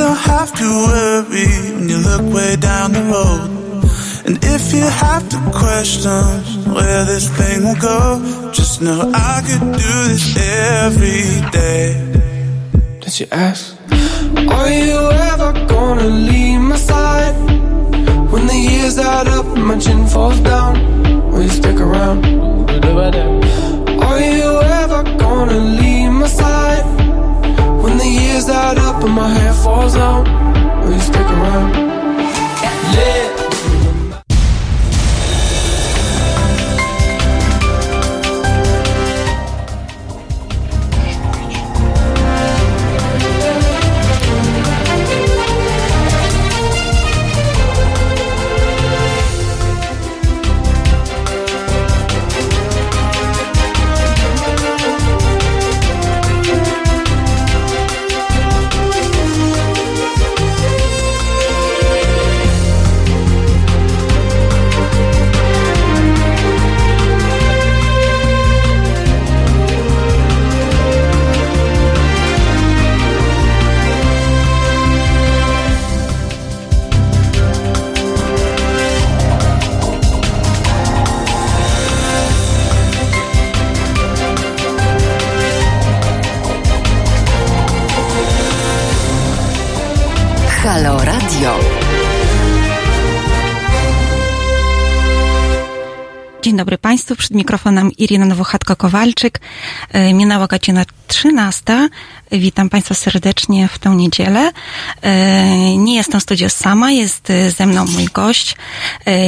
unknown. And you don't have to worry when you look way down the road. And if you have to question where this thing will go, just know I could do this every day. Did you ask? Are you ever gonna leave my side? When the years add up and my chin falls down, will you stick around? Are you ever gonna leave my side? The up and my hair falls out, will you stick around? Państwu, przed mikrofonem Irina Nowochatko-Kowalczyk. E, Minęła godzina 13. Witam Państwa serdecznie w tę niedzielę. E, Nie jestem w studiu sama, jest e, ze mną mój gość.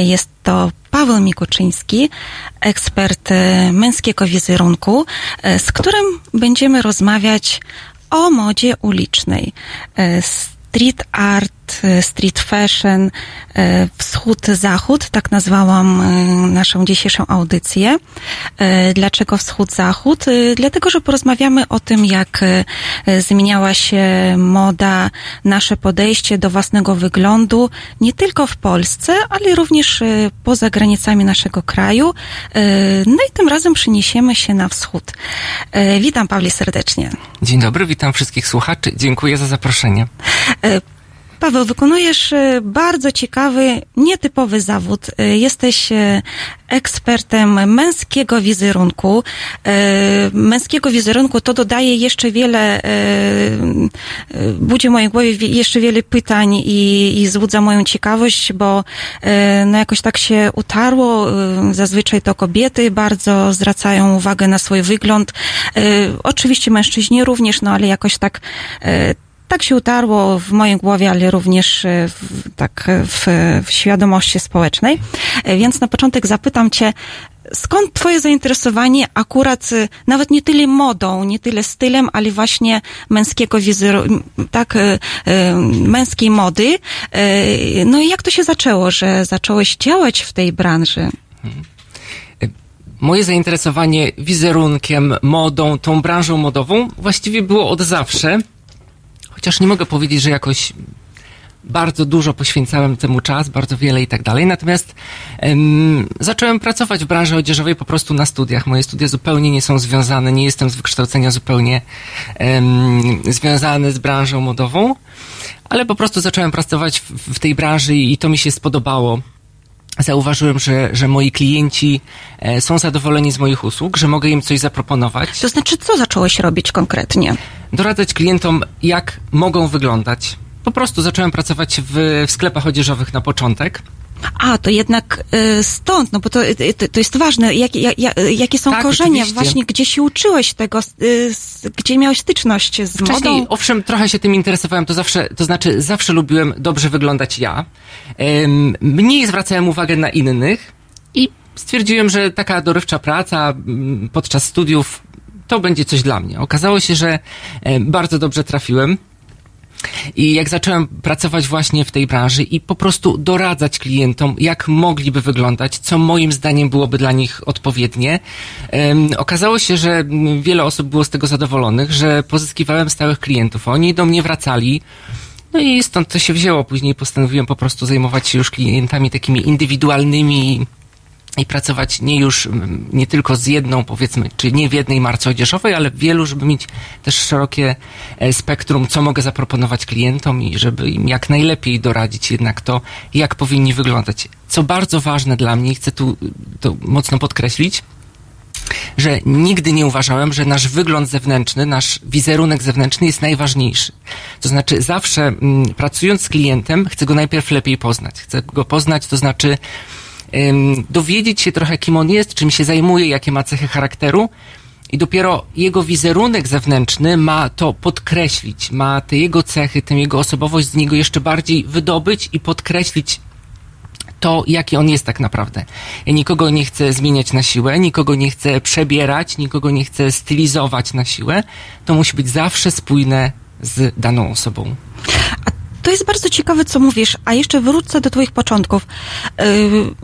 Jest to Paweł Mikuczyński, ekspert męskiego wizerunku, z którym będziemy rozmawiać o modzie ulicznej. Street art, e, street fashion, e, wschód-zachód, tak nazwałam e, naszą dzisiejszą audycję. Dlaczego wschód-zachód? Dlatego, że porozmawiamy o tym, jak zmieniała się moda, nasze podejście do własnego wyglądu, nie tylko w Polsce, ale również poza granicami naszego kraju. No i tym razem przeniesiemy się na wschód. Witam Pawle serdecznie. Dzień dobry, witam wszystkich słuchaczy. Dziękuję za zaproszenie. Paweł, wykonujesz e, bardzo ciekawy, nietypowy zawód. E, Jesteś e, ekspertem męskiego wizerunku. Męskiego wizerunku to dodaje jeszcze wiele, budzi w mojej głowie wie- jeszcze wiele pytań i, i zbudza moją ciekawość, bo no jakoś tak się utarło. Zazwyczaj to kobiety bardzo zwracają uwagę na swój wygląd. Oczywiście mężczyźni również, no ale jakoś tak tak się utarło w mojej głowie, ale również e, w, tak w, w świadomości społecznej. E, Więc na początek zapytam Cię, skąd Twoje zainteresowanie akurat e, nawet nie tyle modą, nie tyle stylem, ale właśnie męskiego wizeru, tak, męskiej mody. No i jak to się zaczęło, że zacząłeś działać w tej branży? Moje zainteresowanie wizerunkiem, modą, tą branżą modową właściwie było od zawsze. Chociaż nie mogę powiedzieć, że jakoś bardzo dużo poświęcałem temu czas, bardzo wiele i tak dalej. Natomiast em, zacząłem pracować w branży odzieżowej po prostu na studiach. Moje studia zupełnie nie są związane, nie jestem z wykształcenia zupełnie związany z branżą modową, ale po prostu zacząłem pracować w, w tej branży i, i to mi się spodobało. Zauważyłem, że, że moi klienci e, są zadowoleni z moich usług, że mogę im coś zaproponować. To znaczy, co zacząłeś robić konkretnie? doradzać klientom, jak mogą wyglądać. Po prostu zacząłem pracować w, w sklepach odzieżowych na początek. A, to jednak y, stąd, no bo to, y, to, to jest ważne. Jak, jak, jak, jakie są Tak, korzenie? oczywiście. Właśnie, gdzie się uczyłeś tego, y, gdzie miałeś styczność z Wcześniej, modą? owszem, trochę się tym interesowałem, to zawsze, to znaczy zawsze lubiłem dobrze wyglądać ja. Mniej zwracałem uwagę na innych i stwierdziłem, że taka dorywcza praca mm, podczas studiów to będzie coś dla mnie. Okazało się, że bardzo dobrze trafiłem. I jak zacząłem pracować właśnie w tej branży i po prostu doradzać klientom, jak mogliby wyglądać, co moim zdaniem byłoby dla nich odpowiednie, em, okazało się, że wiele osób było z tego zadowolonych, że pozyskiwałem stałych klientów. Oni do mnie wracali. No i stąd to się wzięło. Później postanowiłem po prostu zajmować się już klientami takimi indywidualnymi i pracować nie już mm, nie tylko z jedną, powiedzmy, czy nie w jednej marce odzieżowej, ale w wielu, żeby mieć też szerokie e, spektrum, co mogę zaproponować klientom i żeby im jak najlepiej doradzić jednak to, jak powinni wyglądać. Co bardzo ważne dla mnie, chcę tu to mocno podkreślić, że nigdy nie uważałem, że nasz wygląd zewnętrzny, nasz wizerunek zewnętrzny jest najważniejszy. To znaczy, zawsze mm, pracując z klientem, chcę go najpierw lepiej poznać. Chcę go poznać, to znaczy dowiedzieć się trochę, kim on jest, czym się zajmuje, jakie ma cechy charakteru. I dopiero jego wizerunek zewnętrzny ma to podkreślić, ma te jego cechy, tę jego osobowość z niego jeszcze bardziej wydobyć i podkreślić to, jaki on jest tak naprawdę. Ja nikogo nie chcę zmieniać na siłę, nikogo nie chcę przebierać, nikogo nie chcę stylizować na siłę. To musi być zawsze spójne z daną osobą. A to jest bardzo ciekawe, co mówisz, a jeszcze wrócę do Twoich początków. Yy,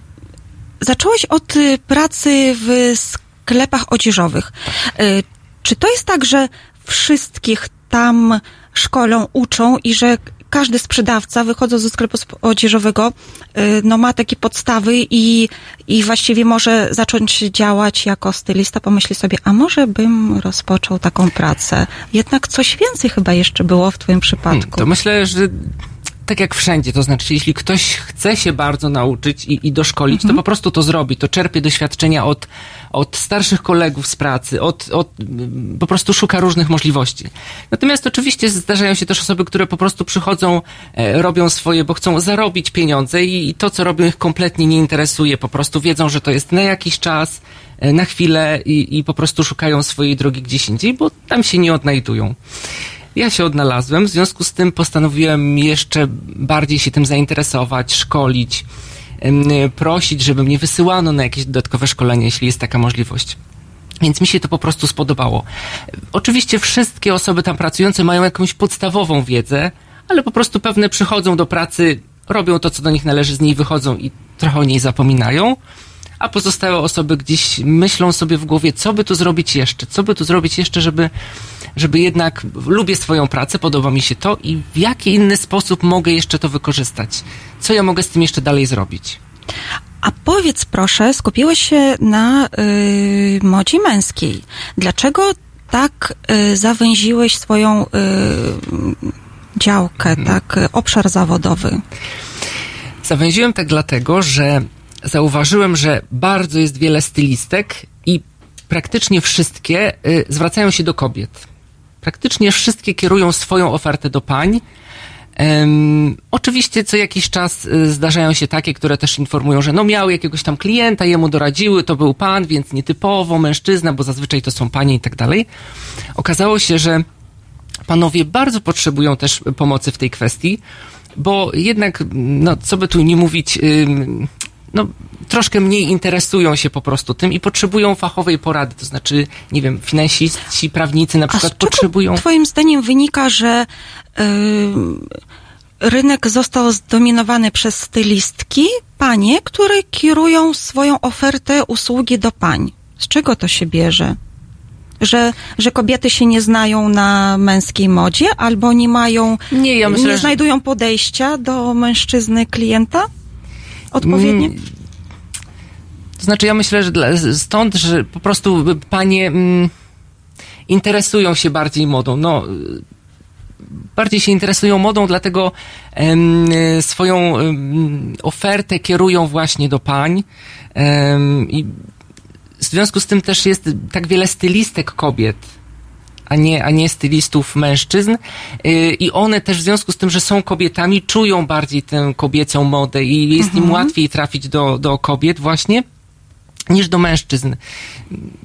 zacząłeś od y, pracy w sklepach odzieżowych. Yy, czy to jest tak, że wszystkich tam szkolą, uczą i że każdy sprzedawca wychodząc ze sklepu odzieżowego y, no ma takie podstawy i, i właściwie może zacząć działać jako stylista, pomyśli sobie, a może bym rozpoczął taką pracę. Jednak coś więcej chyba jeszcze było w twoim przypadku. Hmm, to myślę, że tak jak wszędzie, to znaczy, jeśli ktoś chce się bardzo nauczyć i, i doszkolić, to po prostu to zrobi. To czerpie doświadczenia od, od starszych kolegów z pracy, od, od, mm, po prostu szuka różnych możliwości. Natomiast oczywiście zdarzają się też osoby, które po prostu przychodzą, e, robią swoje, bo chcą zarobić pieniądze i, i to, co robią, ich kompletnie nie interesuje. Po prostu wiedzą, że to jest na jakiś czas, e, na chwilę i, i po prostu szukają swojej drogi gdzieś indziej, bo tam się nie odnajdują. Ja się odnalazłem, w związku z tym postanowiłem jeszcze bardziej się tym zainteresować, szkolić, prosić, żeby mnie wysyłano na jakieś dodatkowe szkolenie, jeśli jest taka możliwość. Więc mi się to po prostu spodobało. Oczywiście wszystkie osoby tam pracujące mają jakąś podstawową wiedzę, ale po prostu pewne przychodzą do pracy, robią to, co do nich należy, z niej wychodzą i trochę o niej zapominają a pozostałe osoby gdzieś myślą sobie w głowie, co by tu zrobić jeszcze, co by tu zrobić jeszcze, żeby, żeby jednak lubię swoją pracę, podoba mi się to i w jaki inny sposób mogę jeszcze to wykorzystać. Co ja mogę z tym jeszcze dalej zrobić? A powiedz proszę, skupiłeś się na y, modzie męskiej. Dlaczego tak y, zawęziłeś swoją y, działkę, tak, y, obszar zawodowy? Zawęziłem tak dlatego, że zauważyłem, że bardzo jest wiele stylistek i praktycznie wszystkie y, zwracają się do kobiet. Praktycznie wszystkie kierują swoją ofertę do pań. Em, oczywiście co jakiś czas y, zdarzają się takie, które też informują, że no miały jakiegoś tam klienta, jemu doradziły, to był pan, więc nietypowo mężczyzna, bo zazwyczaj to są panie i tak dalej. Okazało się, że panowie bardzo potrzebują też pomocy w tej kwestii, bo jednak, no co by tu nie mówić, no, troszkę mniej interesują się po prostu tym i potrzebują fachowej porady. To znaczy, nie wiem, finansiści, prawnicy na przykład potrzebują. twoim zdaniem wynika, że y, rynek został zdominowany przez stylistki, panie, które kierują swoją ofertę usługi do pań? Z czego to się bierze? Że, że kobiety się nie znają na męskiej modzie, albo nie mają, Nie, ja myślę, nie znajdują podejścia do mężczyzny klienta odpowiednie? Mm, To znaczy, ja myślę, że dla, stąd, że po prostu panie mm, interesują się bardziej modą. No, bardziej się interesują modą, dlatego em, swoją em, ofertę kierują właśnie do pań. Em, I w związku z tym też jest tak wiele stylistek kobiet a nie, a nie stylistów mężczyzn. Yy, I one też w związku z tym, że są kobietami, czują bardziej tę kobiecą modę i jest im łatwiej trafić do, do kobiet właśnie niż do mężczyzn.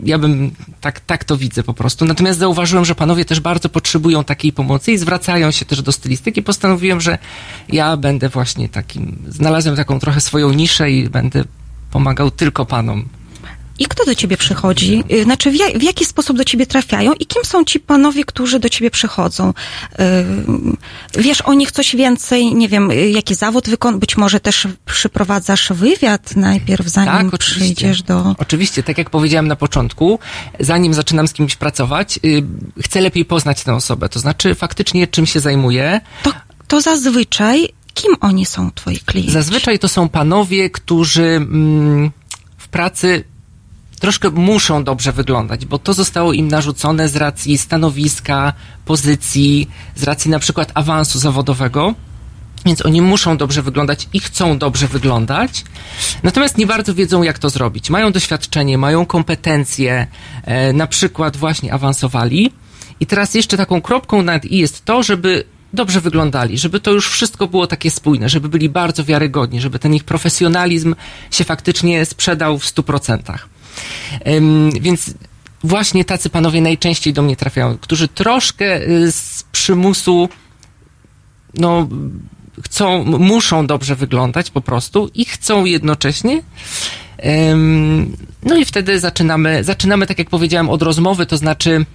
Ja bym tak, tak to widzę po prostu. Natomiast zauważyłem, że panowie też bardzo potrzebują takiej pomocy i zwracają się też do stylistyki. Postanowiłem, że ja będę właśnie takim, znalazłem taką trochę swoją niszę i będę pomagał tylko panom. I kto do ciebie przychodzi? Y, Znaczy, w, ja, w jaki sposób do ciebie trafiają i kim są ci panowie, którzy do ciebie przychodzą? Y, Wiesz o nich coś więcej? Nie wiem, y, jaki zawód wykon... Być może też przyprowadzasz wywiad najpierw, zanim Tak, przyjdziesz do... Oczywiście, tak jak powiedziałem na początku, zanim zaczynam z kimś pracować, chcę lepiej poznać tę osobę. To znaczy faktycznie czym się zajmuje. To, to zazwyczaj, kim oni są, twoi klienci? Zazwyczaj to są panowie, którzy mm, w pracy troszkę muszą dobrze wyglądać, bo to zostało im narzucone z racji stanowiska, pozycji, z racji na przykład awansu zawodowego. Więc oni muszą dobrze wyglądać i chcą dobrze wyglądać, natomiast nie bardzo wiedzą, jak to zrobić. Mają doświadczenie, mają kompetencje, e, na przykład właśnie awansowali. I teraz jeszcze taką kropką nad i jest to, żeby dobrze wyglądali, żeby to już wszystko było takie spójne, żeby byli bardzo wiarygodni, żeby ten ich profesjonalizm się faktycznie sprzedał w stu procentach. Więc właśnie tacy panowie najczęściej do mnie trafiają, którzy troszkę y, z przymusu, no, chcą, muszą dobrze wyglądać po prostu i chcą jednocześnie. No i wtedy zaczynamy, zaczynamy, tak jak powiedziałem, od rozmowy, to znaczy,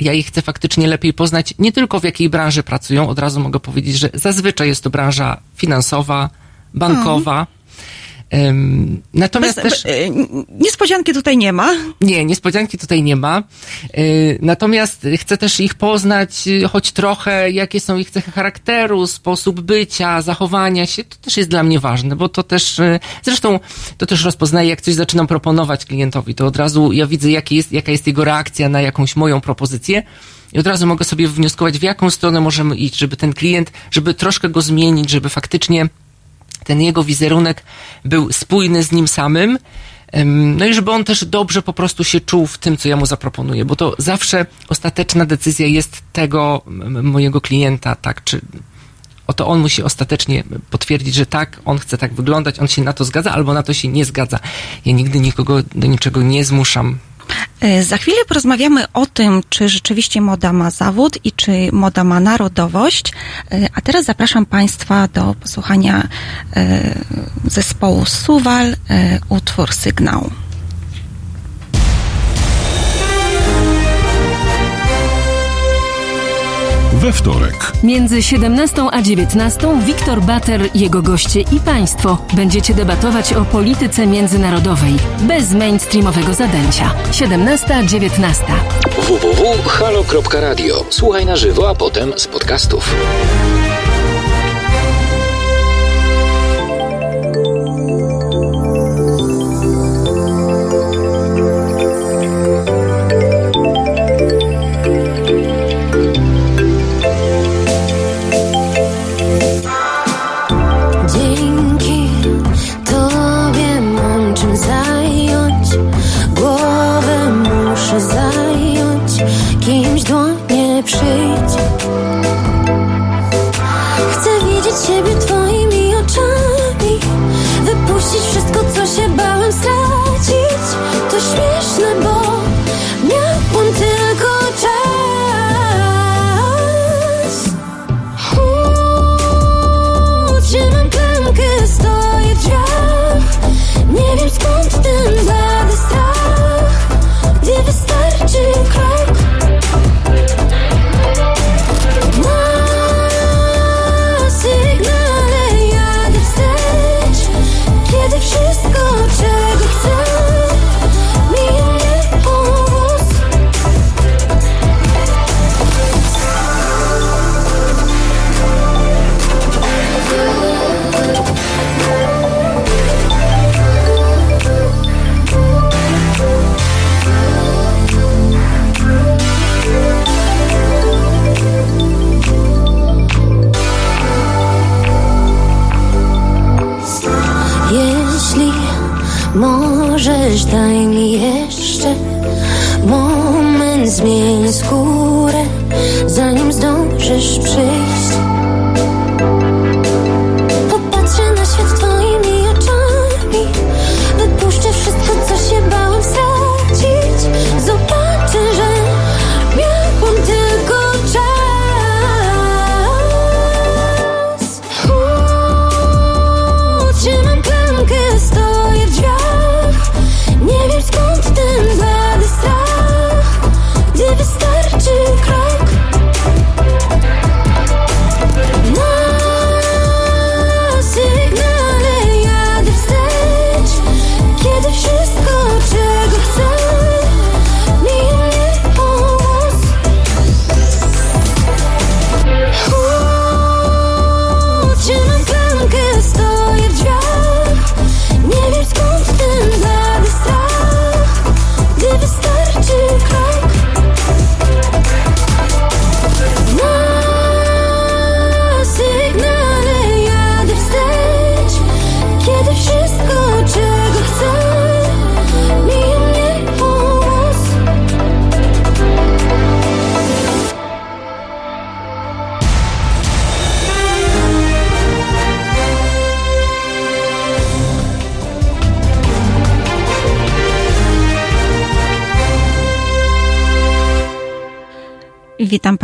ja ich chcę faktycznie lepiej poznać, nie tylko w jakiej branży pracują, od razu mogę powiedzieć, że zazwyczaj jest to branża finansowa, bankowa. Um, natomiast Bez, też. E, niespodzianki tutaj nie ma. Nie, niespodzianki tutaj nie ma. Yy, natomiast chcę też ich poznać, e, choć trochę, jakie są ich cechy charakteru, sposób bycia, zachowania się. To też jest dla mnie ważne, bo to też, zresztą to też rozpoznaję, jak coś zaczynam proponować klientowi, to od razu ja widzę, jaki jest, jaka jest jego reakcja na jakąś moją propozycję. I od razu mogę sobie wnioskować, w jaką stronę możemy iść, żeby ten klient, żeby troszkę go zmienić, żeby faktycznie ten jego wizerunek był spójny z nim samym. No i żeby on też dobrze po prostu się czuł w tym, co ja mu zaproponuję, bo to zawsze ostateczna decyzja jest tego mojego klienta, tak, czy oto on musi ostatecznie potwierdzić, że tak, on chce tak wyglądać, on się na to zgadza, albo na to się nie zgadza. Ja nigdy nikogo do niczego nie zmuszam. E, za chwilę porozmawiamy o tym, czy rzeczywiście moda ma zawód i czy moda ma narodowość. E, a teraz zapraszam Państwa do posłuchania e, zespołu Suwal, utwór Sygnał. We wtorek. Między 17 a 19 Wiktor Bater, jego goście i państwo będziecie debatować o polityce międzynarodowej bez mainstreamowego zadęcia. 17-19. www.halo.radio. Słuchaj na żywo, a potem z podcastów. Weź daj mi jeszcze moment, zmień skórę, zanim zdążysz przyjść.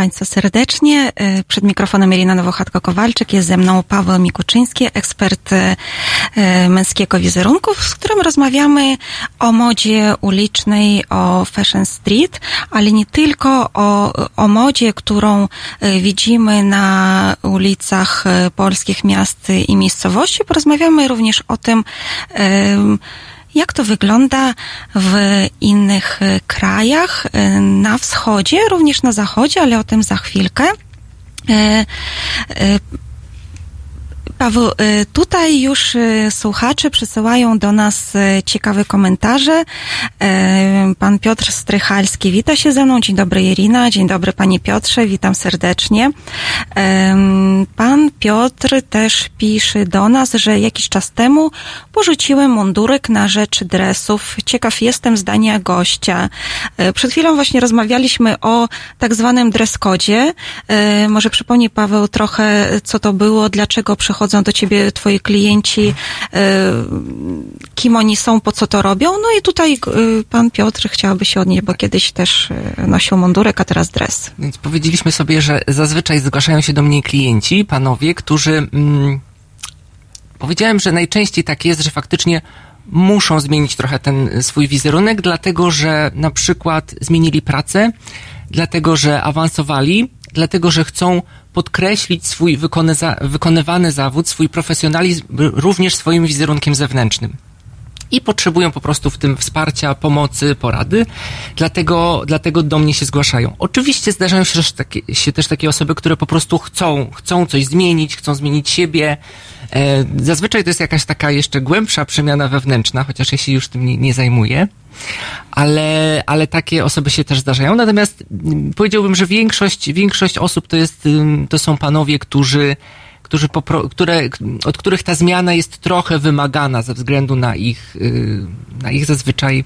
Państwa serdecznie. E, przed mikrofonem Elina Nowochatko-Kowalczyk. Jest ze mną Paweł Mikuczyński, ekspert e, e, męskiego wizerunku, z którym rozmawiamy o modzie ulicznej, o fashion street, ale nie tylko o, o modzie, którą widzimy na ulicach polskich miast i miejscowości. Porozmawiamy również o tym, jak to wygląda w innych e, krajach e, na wschodzie, również na zachodzie, ale o tym za chwilkę. Paweł, y, tutaj już y, słuchacze przysyłają do nas y, ciekawe komentarze. Pan Piotr Strychalski wita się ze mną. Dzień dobry Irina, dzień dobry Panie Piotrze, witam serdecznie. Pan Piotr też pisze do nas, że jakiś czas temu porzuciłem mundurek na rzecz dresów. Ciekaw jestem zdania gościa. Przed chwilą właśnie rozmawialiśmy o tak zwanym dress kodzie. Może przypomni Paweł trochę, co to było, dlaczego przychodzą przychodzą do ciebie twoi klienci, e, kim oni są, po co to robią. No i tutaj e, pan Piotr chciałby się odnieść, bo kiedyś też e, nosił mundurek, a teraz dres. Więc powiedzieliśmy sobie, że zazwyczaj zgłaszają się do mnie klienci, panowie, którzy... Mm, powiedziałem, że najczęściej tak jest, że faktycznie muszą zmienić trochę ten swój wizerunek, dlatego że na przykład zmienili pracę, dlatego że awansowali, dlatego że chcą podkreślić swój wykonywany zawód, swój profesjonalizm również swoim wizerunkiem zewnętrznym i potrzebują po prostu w tym wsparcia, pomocy, porady, dlatego, dlatego do mnie się zgłaszają. Oczywiście zdarzają się też, takie, się też takie osoby, które po prostu chcą, chcą coś zmienić, chcą zmienić siebie. E, zazwyczaj to jest jakaś taka jeszcze głębsza przemiana wewnętrzna, chociaż ja się już tym nie, nie zajmuję ale, ale takie osoby się też zdarzają. Natomiast mm, powiedziałbym, że większość, większość osób to jest, to są panowie, którzy, którzy popro, które, od których ta zmiana jest trochę wymagana ze względu na ich, y, na ich zazwyczaj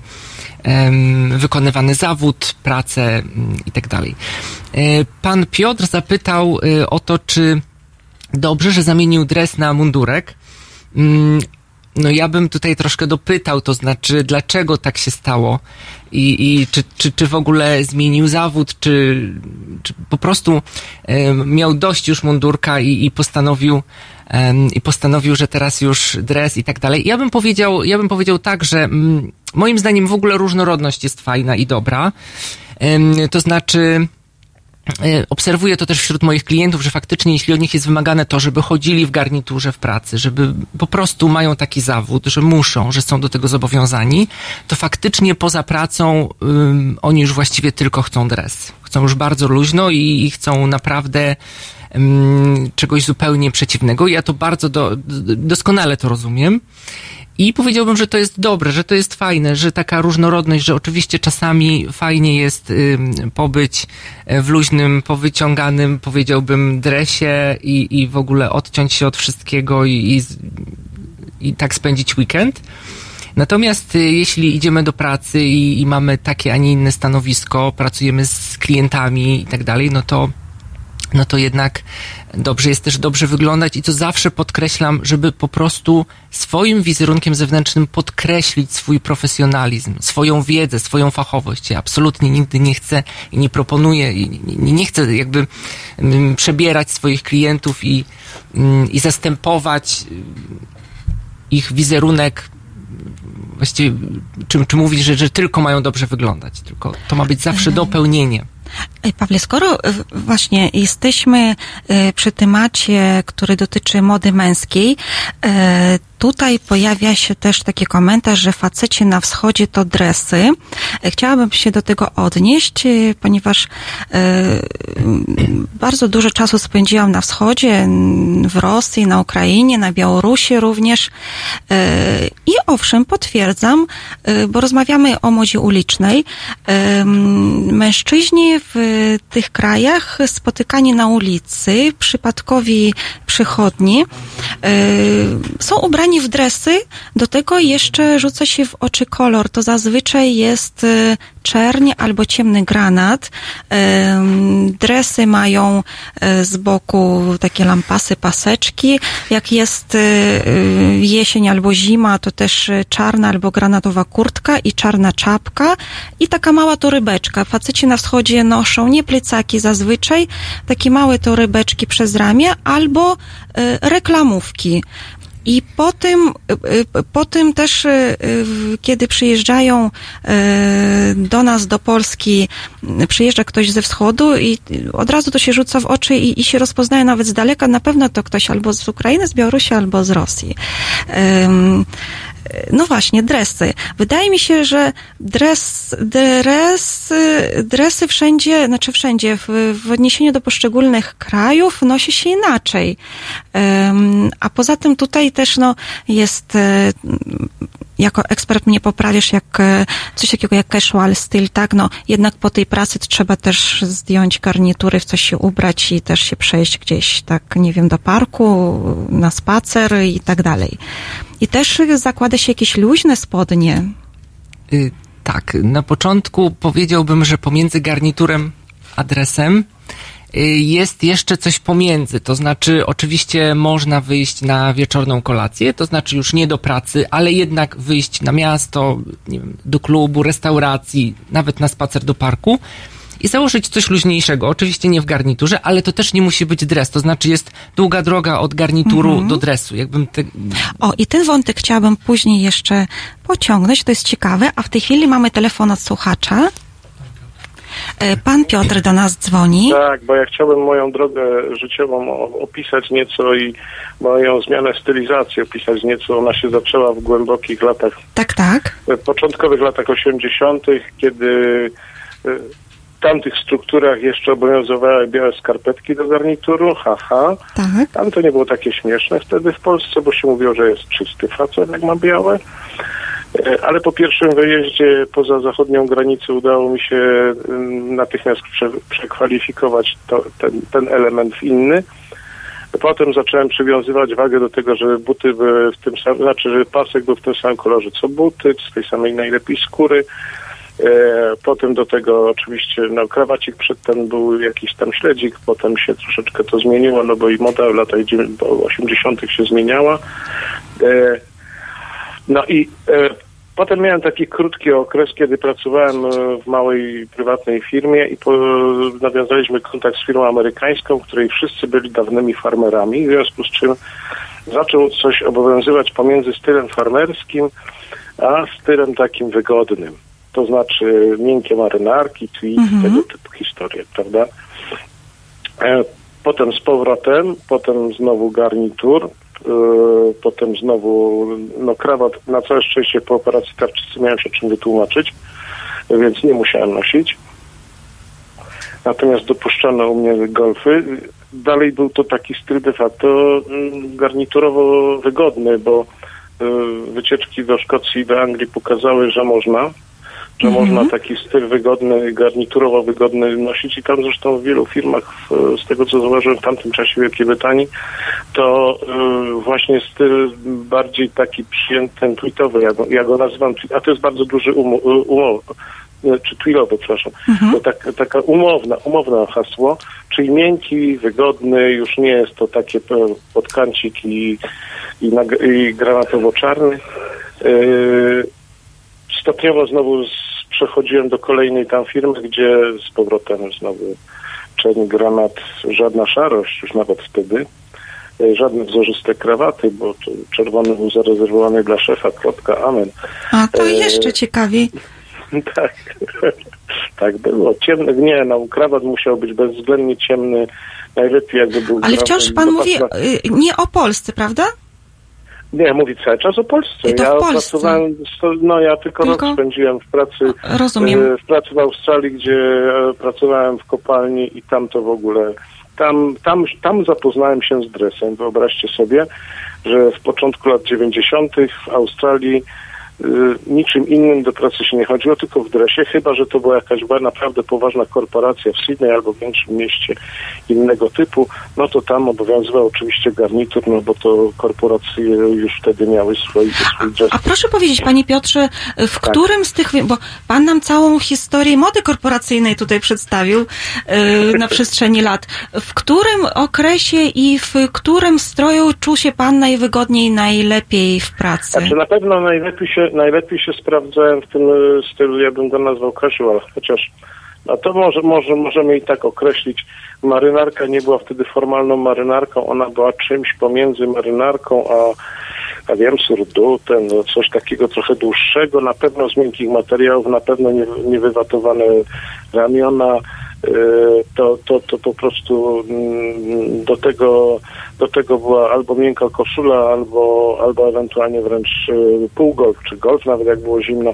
wykonywany zawód, pracę mm, i tak. E, pan Piotr zapytał y, o to, czy dobrze, że zamienił dres na mundurek. Mm, no ja bym tutaj troszkę dopytał, to znaczy, dlaczego tak się stało i, i czy, czy, czy w ogóle zmienił zawód, czy, czy po prostu miał dość już mundurka i, i postanowił i postanowił, że teraz już dres i tak dalej. Ja bym powiedział, ja bym powiedział tak, że mm, moim zdaniem w ogóle różnorodność jest fajna i dobra. To znaczy, obserwuję to też wśród moich klientów, że faktycznie jeśli od nich jest wymagane to, żeby chodzili w garniturze w pracy, żeby po prostu mają taki zawód, że muszą, że są do tego zobowiązani, to faktycznie poza pracą um, oni już właściwie tylko chcą dres. Chcą już bardzo luźno i, i chcą naprawdę um, czegoś zupełnie przeciwnego. Ja to bardzo do, doskonale to rozumiem. I powiedziałbym, że to jest dobre, że to jest fajne, że taka różnorodność, że oczywiście czasami fajnie jest pobyć e, w luźnym, powyciąganym, powiedziałbym, dresie i, i w ogóle odciąć się od wszystkiego i, i, i tak spędzić weekend. Natomiast y, jeśli idziemy do pracy i, i mamy takie, a nie inne stanowisko, pracujemy z klientami i tak dalej, no to no to jednak dobrze jest też dobrze wyglądać i to zawsze podkreślam, żeby po prostu swoim wizerunkiem zewnętrznym podkreślić swój profesjonalizm, swoją wiedzę, swoją fachowość. Ja absolutnie nigdy nie chcę i nie proponuję, i nie, chcę jakby mm, przebierać swoich klientów i, mm, i zastępować ich wizerunek właściwie, czy, czy mówić, że, że tylko mają dobrze wyglądać, tylko to ma być zawsze mhm. dopełnienie. Pawle, skoro e, właśnie jesteśmy e, przy temacie, który dotyczy mody męskiej, e, tutaj pojawia się też taki komentarz, że faceci na wschodzie to dresy. Chciałabym się do tego odnieść, ponieważ bardzo dużo czasu spędziłam na wschodzie, w Rosji, na Ukrainie, na Białorusi również. I owszem, potwierdzam, bo rozmawiamy o modzie ulicznej. Mężczyźni w tych krajach spotykani na ulicy, przypadkowi przychodni, e, są ubrani ubrani w dresy, do tego jeszcze rzuca się w oczy kolor. To zazwyczaj jest y, czerń albo ciemny granat. Dresy mają y, z boku takie lampasy, paseczki. Jak jest y, jesień albo zima, to też czarna albo granatowa kurtka i czarna czapka i taka mała torybeczka. Faceci na wschodzie noszą nie plecaki zazwyczaj, takie małe torybeczki przez ramię albo reklamówki. I po tym, y, y, po tym też, y, kiedy przyjeżdżają do nas, do Polski, przyjeżdża ktoś ze wschodu i od razu to się rzuca w oczy i, i się rozpoznaje nawet z daleka, na pewno to ktoś albo z Ukrainy, z Białorusi, albo z Rosji. No właśnie, dresy. Wydaje mi się, że dres, dresy, dresy wszędzie, znaczy wszędzie, w, w odniesieniu do poszczególnych krajów nosi się inaczej. A poza tym tutaj też no, jest e, jako ekspert mnie poprawisz, jak e, coś takiego jak casual styl, tak, no jednak po tej pracy trzeba też zdjąć garnitury, w coś się ubrać i też się przejść gdzieś, tak, nie wiem, do parku, na spacer i tak dalej. I też zakłada się jakieś luźne spodnie. Y, tak, na początku powiedziałbym, że pomiędzy garniturem a dresem y, jest jeszcze coś pomiędzy. To znaczy, oczywiście można wyjść na wieczorną kolację, to znaczy już nie do pracy, ale jednak wyjść na miasto, wiem, do klubu, restauracji, nawet na spacer do parku i założyć coś luźniejszego. Oczywiście nie w garniturze, ale to też nie musi być dres. To znaczy jest długa droga od garnituru do dresu. Jakbym te, O, i ten wątek chciałabym później jeszcze pociągnąć, to jest ciekawe, a w tej chwili mamy telefon od słuchacza. E, Pan Piotr do nas dzwoni. Tak, bo ja chciałbym moją drogę życiową opisać nieco i moją zmianę stylizacji opisać nieco. Ona się zaczęła w głębokich latach, Tak, tak. w początkowych latach 80., kiedy e, tamtych strukturach jeszcze obowiązywały białe skarpetki do garnituru, haha. Tak. Tam to nie było takie śmieszne wtedy w Polsce, bo się mówiło, że jest czysty facet, jak ma białe. E, Ale po pierwszym wyjeździe poza zachodnią granicę udało mi się mm, natychmiast prze, przekwalifikować to, ten, ten element w inny. Potem zacząłem przywiązywać wagę do tego, żeby buty były w tym samym, znaczy, żeby pasek był w tym samym kolorze co buty, z tej samej najlepiej skóry. E, Potem do tego oczywiście no, krawacik przedtem był jakiś tam śledzik, potem się troszeczkę to zmieniło, no bo i moda w latach dziewię- bo 80. się zmieniała. E, No i e, potem miałem taki krótki okres, kiedy pracowałem w małej prywatnej firmie i po, nawiązaliśmy kontakt z firmą amerykańską, w której wszyscy byli dawnymi farmerami, w związku z czym zaczął coś obowiązywać pomiędzy stylem farmerskim, a stylem takim wygodnym. To znaczy miękkie marynarki, tweed, tego typu historie, prawda? E, Potem z powrotem, potem znowu garnitur, e, potem znowu no krawat. Na całe szczęście po operacji tarczycy miałem się czym wytłumaczyć, więc nie musiałem nosić. Natomiast dopuszczano u mnie golfy. Dalej był to taki styl de facto mm, garniturowo wygodny, bo e, wycieczki do Szkocji i do Anglii pokazały, że można że można taki styl wygodny, garniturowo wygodny nosić. I tam zresztą w wielu firmach, w, z tego co zauważyłem w tamtym czasie w Wielkiej Brytanii, to y, właśnie styl bardziej taki przyjęty, tweetowy, ja go, ja go nazywam, a to jest bardzo duży y, umów, y, czy twilowy, przepraszam, to tak, taka umowna, umowne hasło, czyli miękki, wygodny, już nie jest to takie podkancik i, i, i granatowo-czarny. Y, stopniowo znowu przechodziłem do kolejnej tam firmy, gdzie z powrotem znowu czerń, granat, żadna szarość już nawet wtedy, e, żadne wzorzyste krawaty, bo czerwony był zarezerwowany dla szefa, kropka, amen. A to E, jeszcze ciekawiej. tak, tak było. Ciemny, nie, no krawat musiał być bezwzględnie ciemny, najlepiej jakby był... Ale wciąż pan mówi y, nie o Polsce, prawda? Nie, mówi cały czas o Polsce. Ja Polsce. pracowałem, no ja tylko, Tylko? rok spędziłem w pracy, Rozumiem. e, w pracy w Australii, gdzie e, pracowałem w kopalni i tam to w ogóle, tam, tam, tam zapoznałem się z dresem. Wyobraźcie sobie, że w początku lat 90. w Australii niczym innym do pracy się nie chodziło, tylko w dresie, chyba że to była jakaś była naprawdę poważna korporacja w Sydney albo w większym mieście innego typu, no to tam obowiązywał oczywiście garnitur, no bo to korporacje już wtedy miały swój, swój dress. A proszę powiedzieć, panie Piotrze, w Tak. którym z tych, bo pan nam całą historię mody korporacyjnej tutaj przedstawił yy, na przestrzeni lat. W którym okresie i w którym stroju czuł się pan najwygodniej, najlepiej w pracy? Znaczy na pewno najlepiej się, najlepiej się sprawdzałem w tym e, stylu, ja bym go nazwał casual, chociaż no to może, może możemy i tak określić. Marynarka nie była wtedy formalną marynarką, ona była czymś pomiędzy marynarką a, a wiem, surdutem, no coś takiego trochę dłuższego, na pewno z miękkich materiałów, na pewno nie, niewywatowane ramiona, to, to, to po prostu mm, do tego, do tego była albo miękka koszula, albo, albo ewentualnie wręcz e, półgolf, czy golf, nawet jak było zimno.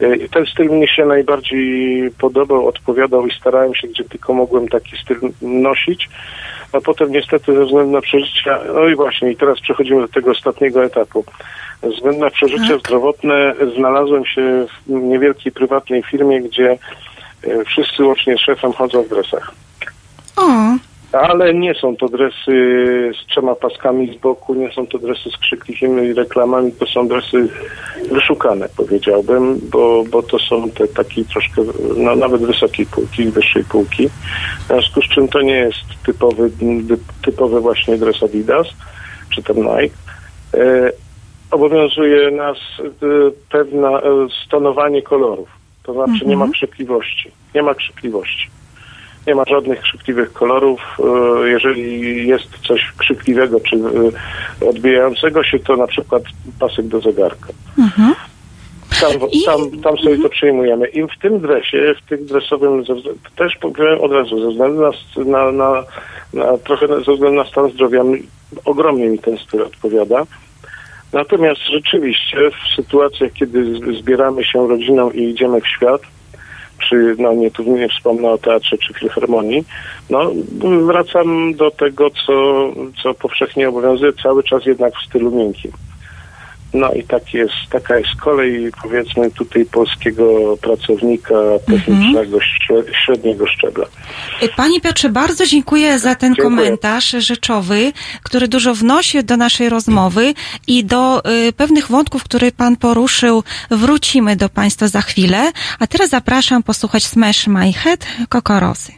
E, i Ten styl mnie się najbardziej podobał, odpowiadał i starałem się, gdzie tylko mogłem taki styl nosić. A potem niestety ze względu na przeżycia, no i właśnie, i teraz przechodzimy do tego ostatniego etapu. Ze względu na przeżycie zdrowotne znalazłem się w niewielkiej prywatnej firmie, gdzie e, wszyscy łącznie z szefem chodzą w dresach. O, Ale nie są to dresy z trzema paskami z boku, nie są to dresy z krzykliwymi reklamami, to są dresy wyszukane, powiedziałbym, bo, bo to są te takie troszkę, no, nawet wysokiej półki, wyższej półki. W związku z czym to nie jest typowy, typowy właśnie dres Adidas, czy ten Nike. E, obowiązuje nas e, pewne e, stonowanie kolorów, to znaczy nie ma krzykliwości, nie ma krzykliwości. Nie ma żadnych krzykliwych kolorów. E, Jeżeli jest coś krzykliwego czy e, odbijającego się, to na przykład pasek do zegarka. Tam, I- tam, tam sobie to przyjmujemy. I w tym dresie, w tym dresowym, też powiem od razu, ze względu na, na, na, trochę ze względu na stan zdrowia, ogromnie mi ten styl odpowiada. Natomiast rzeczywiście w sytuacjach, kiedy zbieramy się rodziną i idziemy w świat, czy no nie, tu nie wspomnę o teatrze czy filharmonii, no wracam do tego, co, co powszechnie obowiązuje, cały czas jednak w stylu miękkim. No i tak jest, taka jest kolej powiedzmy tutaj polskiego pracownika technicznego śre- średniego szczebla. Panie Piotrze, bardzo dziękuję za ten Dziękuję. komentarz rzeczowy, który dużo wnosi do naszej rozmowy i do y, pewnych wątków, które Pan poruszył, wrócimy do Państwa za chwilę. A teraz zapraszam posłuchać Smash My Head Kokorosy.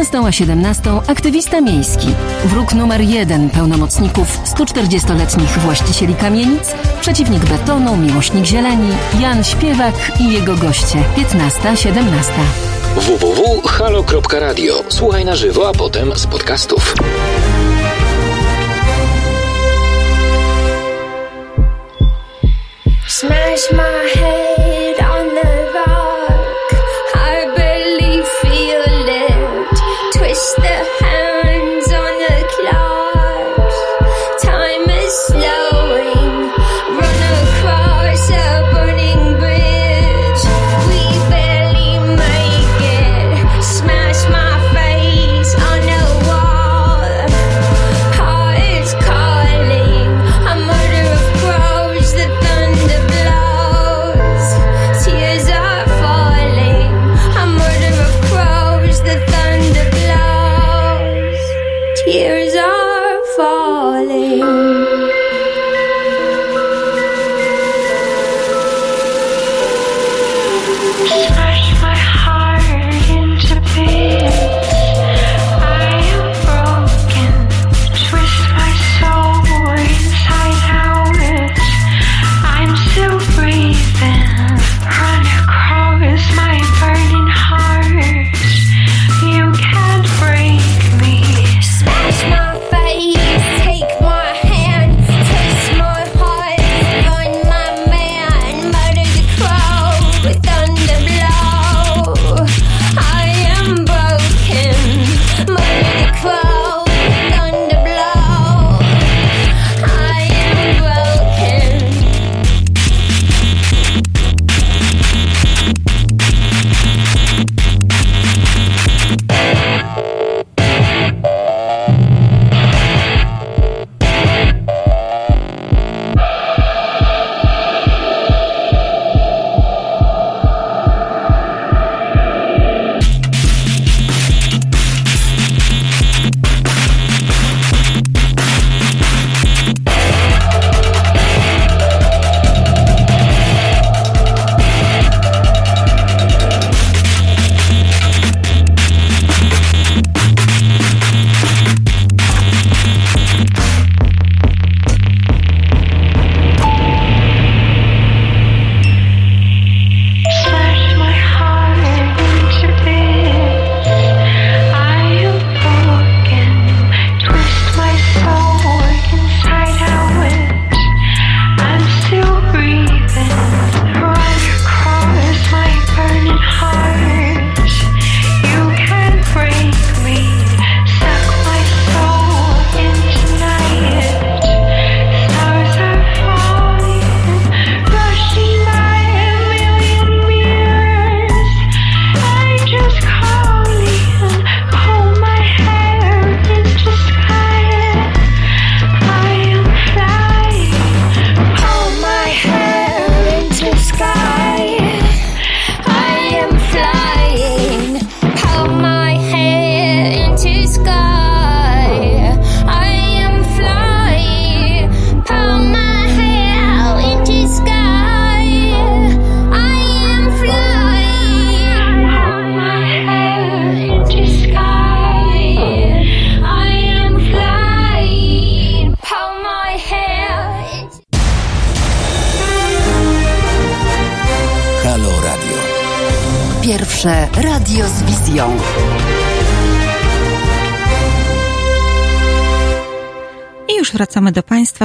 15 a 17 aktywista miejski, wróg numer jeden pełnomocników 140-letnich właścicieli kamienic, przeciwnik betonu, miłośnik zieleni, Jan Śpiewak i jego goście 15-17. www.halo.radio. Słuchaj na żywo, a potem z podcastów. Smash my head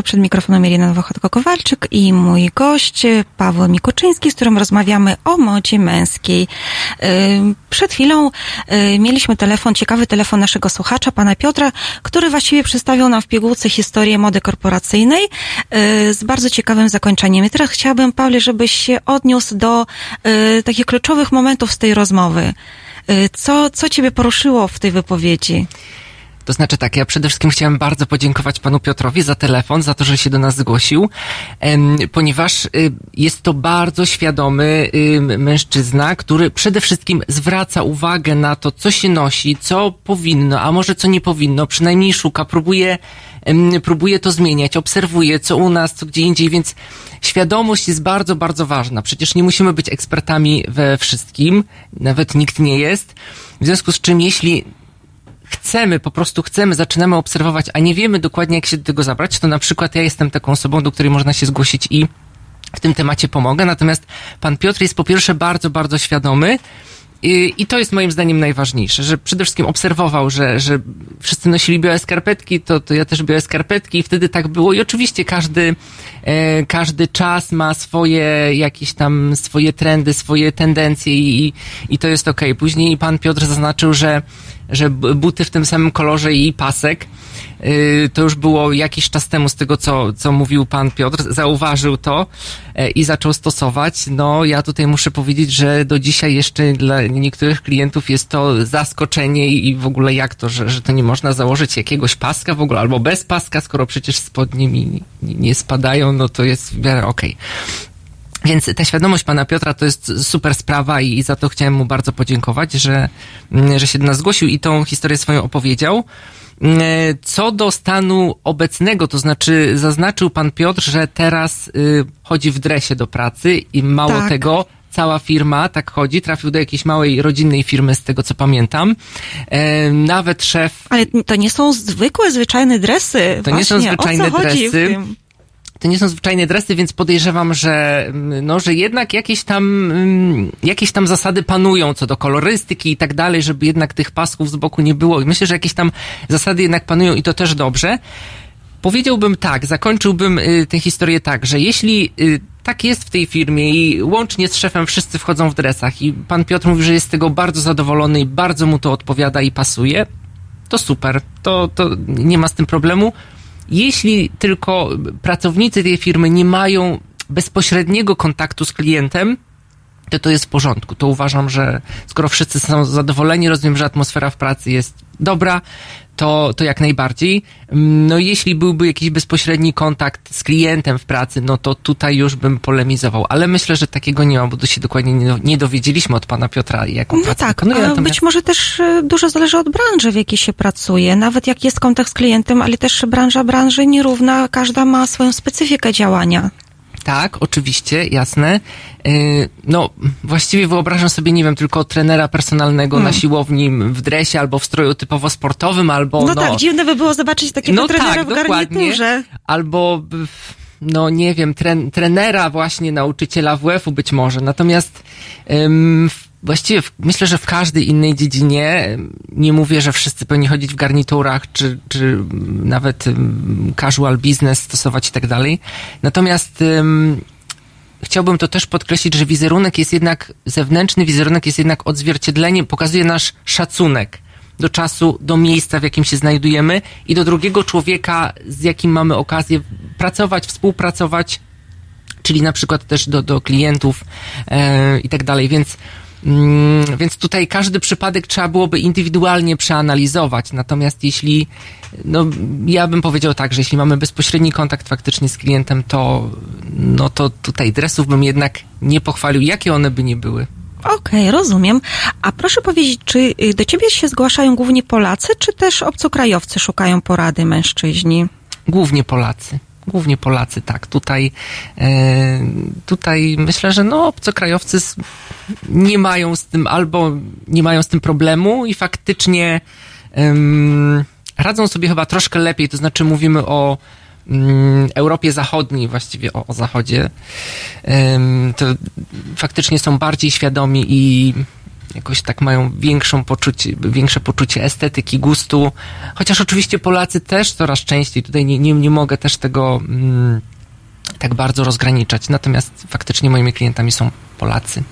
Przed mikrofonem Irina Nowochodko-Kowalczyk i mój gość Paweł Mikoczyński, z którym rozmawiamy o modzie męskiej. Yy, Przed chwilą yy, mieliśmy telefon, ciekawy telefon naszego słuchacza, pana Piotra, który właściwie przedstawił nam w pigułce historię mody korporacyjnej z bardzo ciekawym zakończeniem. I teraz chciałabym, Pawle, żebyś się odniósł do takich kluczowych momentów z tej rozmowy. Co, co ciebie poruszyło w tej wypowiedzi? To znaczy tak, ja przede wszystkim chciałem bardzo podziękować panu Piotrowi za telefon, za to, że się do nas zgłosił, ponieważ y, jest to bardzo świadomy y, mężczyzna, który przede wszystkim zwraca uwagę na to, co się nosi, co powinno, a może co nie powinno, przynajmniej szuka, próbuje, próbuje to zmieniać, obserwuje, co u nas, co gdzie indziej, więc świadomość jest bardzo, bardzo ważna. Przecież nie musimy być ekspertami we wszystkim, nawet nikt nie jest. W związku z czym, jeśli chcemy, po prostu chcemy, zaczynamy obserwować, a nie wiemy dokładnie, jak się do tego zabrać, to na przykład ja jestem taką osobą, do której można się zgłosić i w tym temacie pomogę. Natomiast pan Piotr jest po pierwsze bardzo, bardzo świadomy. I, I to jest moim zdaniem najważniejsze, że przede wszystkim obserwował, że, że wszyscy nosili białe skarpetki, to, to ja też białe skarpetki i wtedy tak było. I oczywiście każdy, e, każdy czas ma swoje jakieś tam, swoje trendy, swoje tendencje i, i to jest okej. Później pan Piotr zaznaczył, że, że buty w tym samym kolorze i pasek, y, to już było jakiś czas temu z tego, co, co mówił pan Piotr, zauważył to e, i zaczął stosować. No, ja tutaj muszę powiedzieć, że do dzisiaj jeszcze dla niektórych klientów jest to zaskoczenie i w ogóle jak to, że, że to nie można założyć jakiegoś paska w ogóle, albo bez paska, skoro przecież spodnie mi nie, spadają, no to jest w miarę okej. Więc ta świadomość pana Piotra to jest super sprawa i, za to chciałem mu bardzo podziękować, że, mm, że się do nas zgłosił i tą historię swoją opowiedział. Mm, Co do stanu obecnego, to znaczy zaznaczył pan Piotr, że teraz y, chodzi w dresie do pracy i mało Tak. tego, cała firma tak chodzi, trafił do jakiejś małej rodzinnej firmy z tego co pamiętam. E, nawet szef Ale to nie są zwykłe, zwyczajne dresy. To nie są Właśnie, zwyczajne dresy. To nie są zwyczajne dresy, więc podejrzewam, że, no, że jednak jakieś tam, mm, jakieś tam zasady panują co do kolorystyki i tak dalej, żeby jednak tych pasków z boku nie było. I myślę, że jakieś tam zasady jednak panują i to też dobrze. Powiedziałbym tak, zakończyłbym y, tę historię tak, że jeśli y, tak jest w tej firmie i łącznie z szefem wszyscy wchodzą w dresach i pan Piotr mówi, że jest z tego bardzo zadowolony i bardzo mu to odpowiada i pasuje, to super, to, to nie ma z tym problemu. Jeśli tylko pracownicy tej firmy nie mają bezpośredniego kontaktu z klientem, to to jest w porządku. To uważam, że skoro wszyscy są zadowoleni, rozumiem, że atmosfera w pracy jest dobra, to, to jak najbardziej. Mm, No jeśli byłby jakiś bezpośredni kontakt z klientem w pracy, no to tutaj już bym polemizował. Ale myślę, że takiego nie ma, bo się dokładnie nie, nie dowiedzieliśmy od pana Piotra, jaką No tak, wykonuje. Natomiast... być może też e, dużo zależy od branży, w jakiej się pracuje. Nawet jak jest kontakt z klientem, ale też branża branży nierówna, każda ma swoją specyfikę działania. Tak, oczywiście, jasne. Yy, No, właściwie wyobrażam sobie, nie wiem, tylko trenera personalnego na siłowni w dresie albo w stroju typowo sportowym, albo No, no, tak, dziwne by było zobaczyć takiego no trenera tak, w garniturze. Albo, no nie wiem, tren, trenera właśnie nauczyciela WF-u być może. Natomiast ym, właściwie w, myślę, że w każdej innej dziedzinie, nie mówię, że wszyscy powinni chodzić w garniturach, czy, czy ym, nawet casual business stosować i tak dalej. Natomiast ym, chciałbym to też podkreślić, że wizerunek jest jednak, zewnętrzny wizerunek jest jednak odzwierciedleniem, pokazuje nasz szacunek do czasu, do miejsca, w jakim się znajdujemy i do drugiego człowieka, z jakim mamy okazję pracować, współpracować, czyli na przykład też do, do klientów e, i tak dalej, więc mm, więc tutaj każdy przypadek trzeba byłoby indywidualnie przeanalizować. Natomiast jeśli, no ja bym powiedział tak, że jeśli mamy bezpośredni kontakt faktycznie z klientem, to, no to tutaj dresów bym jednak nie pochwalił, jakie one by nie były. Okej, rozumiem. A proszę powiedzieć, czy y, do ciebie się zgłaszają głównie Polacy, czy też obcokrajowcy szukają porady mężczyźni? Głównie Polacy. Głównie Polacy, tak. Tutaj, e, tutaj myślę, że no, obcokrajowcy nie mają z tym albo nie mają z tym problemu i faktycznie em, radzą sobie chyba troszkę lepiej. To znaczy mówimy o mm, Europie Zachodniej, właściwie o, o Zachodzie. Em, to faktycznie są bardziej świadomi i jakoś tak mają większą poczucie, większe poczucie estetyki, gustu. Chociaż oczywiście Polacy też coraz częściej, tutaj nie, nie, nie mogę też tego mm, tak bardzo rozgraniczać. Natomiast faktycznie moimi klientami są Polacy.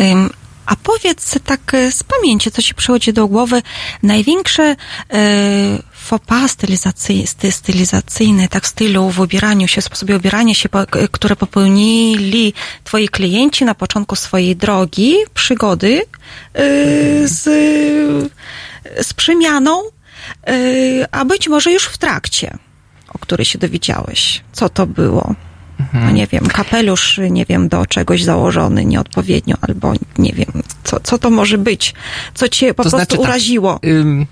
Ym, a powiedz tak e, z pamięci, co ci przychodzi do głowy, największe e, pas stylizacyjne, stylizacyjne, tak w stylu w ubieraniu się, sposobie ubierania się, które popełnili twoi klienci na początku swojej drogi, przygody e, z, z przemianą, e, a być może już w trakcie, o której się dowiedziałeś. Co to było? no nie wiem, kapelusz, nie wiem, do czegoś założony nieodpowiednio, albo nie wiem, co, co to może być, co cię po To prostu znaczy tak, uraziło. Ym,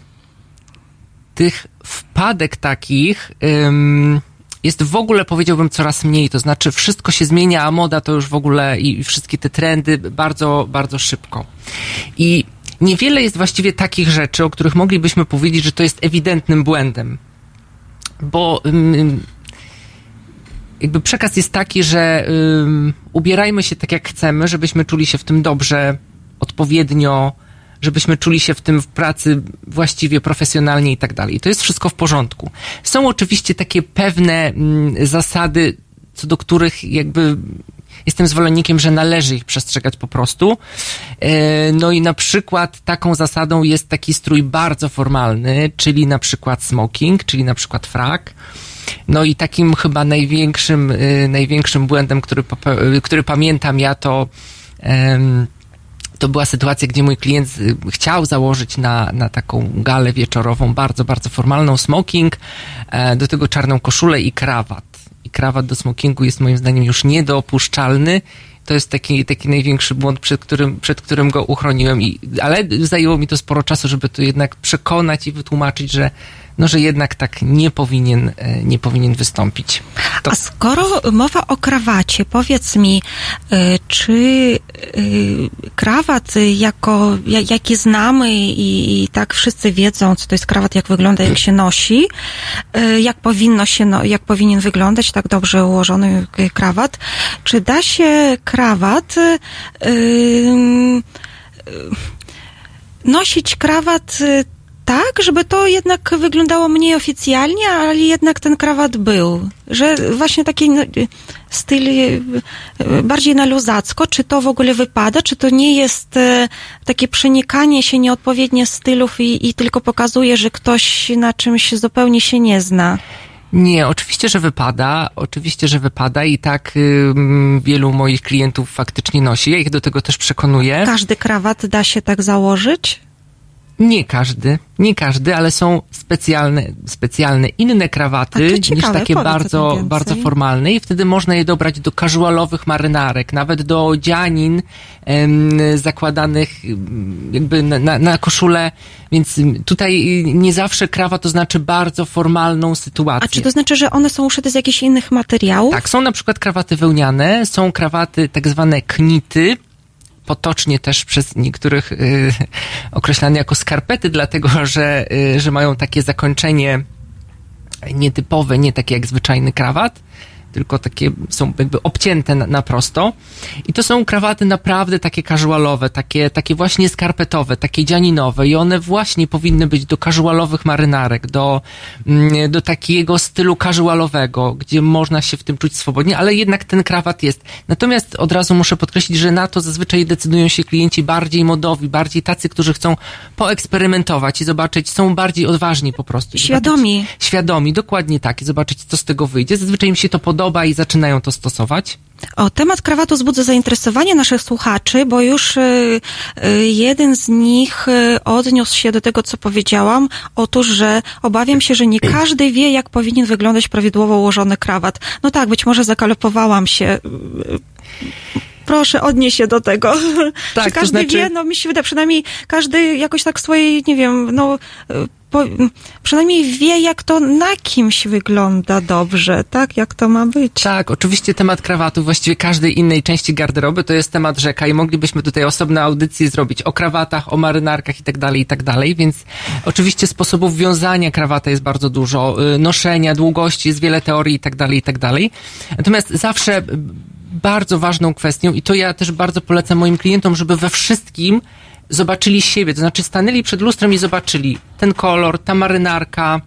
tych wpadek takich ym, jest w ogóle, powiedziałbym, coraz mniej. To znaczy, wszystko się zmienia, a moda to już w ogóle i wszystkie te trendy bardzo, bardzo szybko. I niewiele jest właściwie takich rzeczy, o których moglibyśmy powiedzieć, że to jest ewidentnym błędem. Bo ym, jakby przekaz jest taki, że ym, ubierajmy się tak jak chcemy, żebyśmy czuli się w tym dobrze, odpowiednio, żebyśmy czuli się w tym w pracy właściwie profesjonalnie i tak dalej. To jest wszystko w porządku. Są oczywiście takie pewne mm, zasady, co do których jakby jestem zwolennikiem, że należy ich przestrzegać po prostu. E, No i na przykład taką zasadą jest taki strój bardzo formalny, czyli na przykład smoking, czyli na przykład frak. No i takim chyba największym, y, największym błędem, który, który pamiętam ja, to to była sytuacja, gdzie mój klient y, chciał założyć na, na taką galę wieczorową bardzo, bardzo formalną smoking, e, do tego czarną koszulę i krawat. I krawat do smokingu jest moim zdaniem już niedopuszczalny. To jest taki, taki największy błąd, przed którym, przed którym go uchroniłem. I, ale zajęło mi to sporo czasu, żeby to jednak przekonać i wytłumaczyć, że, no, że jednak tak nie powinien, e, nie powinien wystąpić. To, A skoro mowa o krawacie, powiedz mi, y, czy y, krawat jako, ja- jaki znamy i, tak wszyscy wiedzą, co to jest krawat, jak wygląda, jak się nosi, jak powinno się, no, jak powinien wyglądać tak dobrze ułożony krawat, czy da się krawat y, y, nosić krawat tak, żeby to jednak wyglądało mniej oficjalnie, ale jednak ten krawat był. Że właśnie taki no, y, styl y, y, bardziej na luzacko, czy to w ogóle wypada, czy to nie jest e, takie przenikanie się nieodpowiednie stylów i, i tylko pokazuje, że ktoś na czymś zupełnie się nie zna. Nie, oczywiście, że wypada, oczywiście, że wypada i tak ym, wielu moich klientów faktycznie nosi. Ja ich do tego też przekonuję. Każdy krawat da się tak założyć? Nie każdy, nie każdy, ale są specjalne, specjalne inne krawaty to niż ciekawe, takie bardzo, bardzo formalne i wtedy można je dobrać do casualowych marynarek, nawet do dzianin em, zakładanych jakby na, na, na koszulę, więc tutaj nie zawsze krawat to znaczy bardzo formalną sytuację. A czy to znaczy, że one są uszyte z jakichś innych materiałów? Tak, są na przykład krawaty wełniane, są krawaty tak zwane knity, potocznie też przez niektórych y, określane jako skarpety, dlatego że, y, że mają takie zakończenie nietypowe, nie takie jak zwyczajny krawat, tylko takie są jakby obcięte na, na prosto. I to są krawaty naprawdę takie casualowe, takie, takie właśnie skarpetowe, takie dzianinowe i one właśnie powinny być do casualowych marynarek, do, mm, do takiego stylu casualowego, gdzie można się w tym czuć swobodnie, ale jednak ten krawat jest. Natomiast od razu muszę podkreślić, że na to zazwyczaj decydują się klienci bardziej modowi, bardziej tacy, którzy chcą poeksperymentować i zobaczyć, są bardziej odważni po prostu. Świadomi. Zobaczyć, świadomi, dokładnie tak i zobaczyć, co z tego wyjdzie. Zazwyczaj im się to podoba i zaczynają to stosować. O, temat krawatu wzbudza zainteresowanie naszych słuchaczy, bo już y, y, jeden z nich y, odniósł się do tego, co powiedziałam. Otóż, że obawiam się, że nie każdy wie, jak powinien wyglądać prawidłowo ułożony krawat. No tak, być może zakalopowałam się. Proszę, odnieś się do tego. Tak, Czy to każdy znaczy- wie, no mi się wydaje, przynajmniej każdy jakoś tak swojej, nie wiem, no, y, po, przynajmniej wie, jak to na kimś wygląda dobrze, tak? Jak to ma być. Tak, oczywiście temat krawatu, właściwie każdej innej części garderoby to jest temat rzeka i moglibyśmy tutaj osobne audycje zrobić o krawatach, o marynarkach i tak dalej, i tak dalej, więc oczywiście sposobów wiązania krawata jest bardzo dużo, y, noszenia, długości, jest wiele teorii i tak dalej, i tak dalej. Natomiast zawsze bardzo ważną kwestią i to ja też bardzo polecam moim klientom, żeby we wszystkim zobaczyli siebie, to znaczy stanęli przed lustrem i zobaczyli ten kolor, ta marynarka,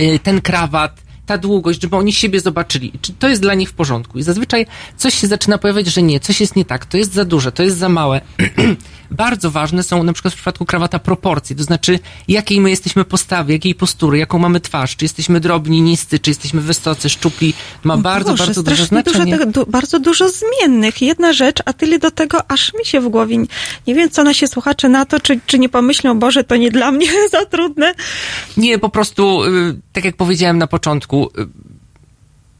y, ten krawat, ta długość, żeby oni siebie zobaczyli. Czy to jest dla nich w porządku? I zazwyczaj coś się zaczyna pojawiać, że nie, coś jest nie tak, to jest za duże, to jest za małe. Bardzo ważne są na przykład w przypadku krawata proporcje, to znaczy jakiej my jesteśmy postawy, jakiej postury, jaką mamy twarz, czy jesteśmy drobni, niscy, czy jesteśmy wysocy, szczupli. Ma bardzo, Boże, bardzo duże znaczenie. Dużo, du, bardzo dużo zmiennych. Jedna rzecz, a tyle do tego, aż mi się w głowie. Nie, nie wiem, co nasi słuchacze na to, czy, czy nie pomyślą, Boże, to nie dla mnie za trudne. Nie, po prostu, y, tak jak powiedziałem na początku, y,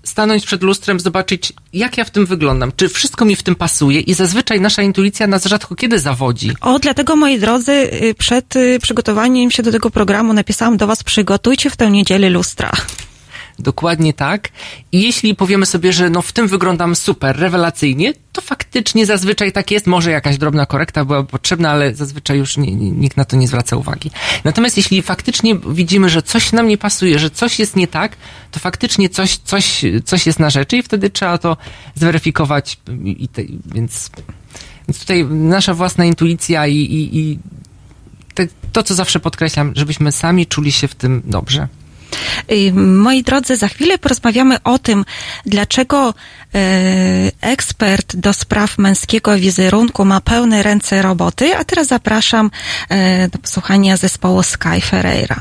stanąć przed lustrem, zobaczyć, jak ja w tym wyglądam, czy wszystko mi w tym pasuje i zazwyczaj nasza intuicja nas rzadko kiedy zawodzi. O, dlatego, moi drodzy, y, przed y, przygotowaniem się do tego programu napisałam do Was, przygotujcie w tę niedzielę lustra. Dokładnie tak. I jeśli powiemy sobie, że no w tym wyglądam super, rewelacyjnie, to faktycznie zazwyczaj tak jest. Może jakaś drobna korekta była potrzebna, ale zazwyczaj już nie, nikt na to nie zwraca uwagi. Natomiast jeśli faktycznie widzimy, że coś nam nie pasuje, że coś jest nie tak, to faktycznie coś, coś, coś jest na rzeczy i wtedy trzeba to zweryfikować. I te, więc, więc tutaj nasza własna intuicja i, i, i te, to, co zawsze podkreślam, żebyśmy sami czuli się w tym dobrze. Y, Moi drodzy, za chwilę porozmawiamy o tym, dlaczego e, ekspert do spraw męskiego wizerunku ma pełne ręce roboty, a teraz zapraszam e, do posłuchania zespołu Sky Ferreira.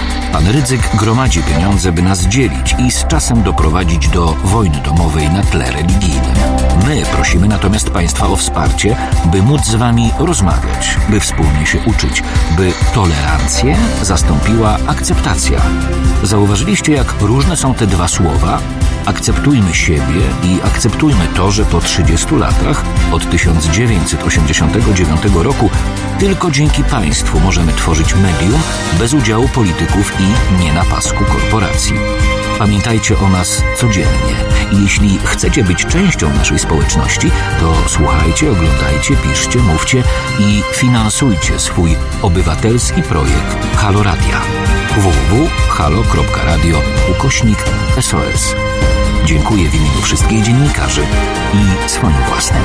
Pan Rydzyk gromadzi pieniądze, by nas dzielić i z czasem doprowadzić do wojny domowej na tle religijnym. My prosimy natomiast Państwa o wsparcie, by móc z Wami rozmawiać, by wspólnie się uczyć, by tolerancję zastąpiła akceptacja. Zauważyliście, jak różne są te dwa słowa? Akceptujmy siebie i akceptujmy to, że po 30 latach, od 1989 roku, tylko dzięki państwu możemy tworzyć medium bez udziału polityków i nie na pasku korporacji. Pamiętajcie o nas codziennie i jeśli chcecie być częścią naszej społeczności, to słuchajcie, oglądajcie, piszcie, mówcie i finansujcie swój obywatelski projekt Halo Radia www.halo.radio ukośnik SOS. Dziękuję w imieniu wszystkich dziennikarzy i swoim własnym.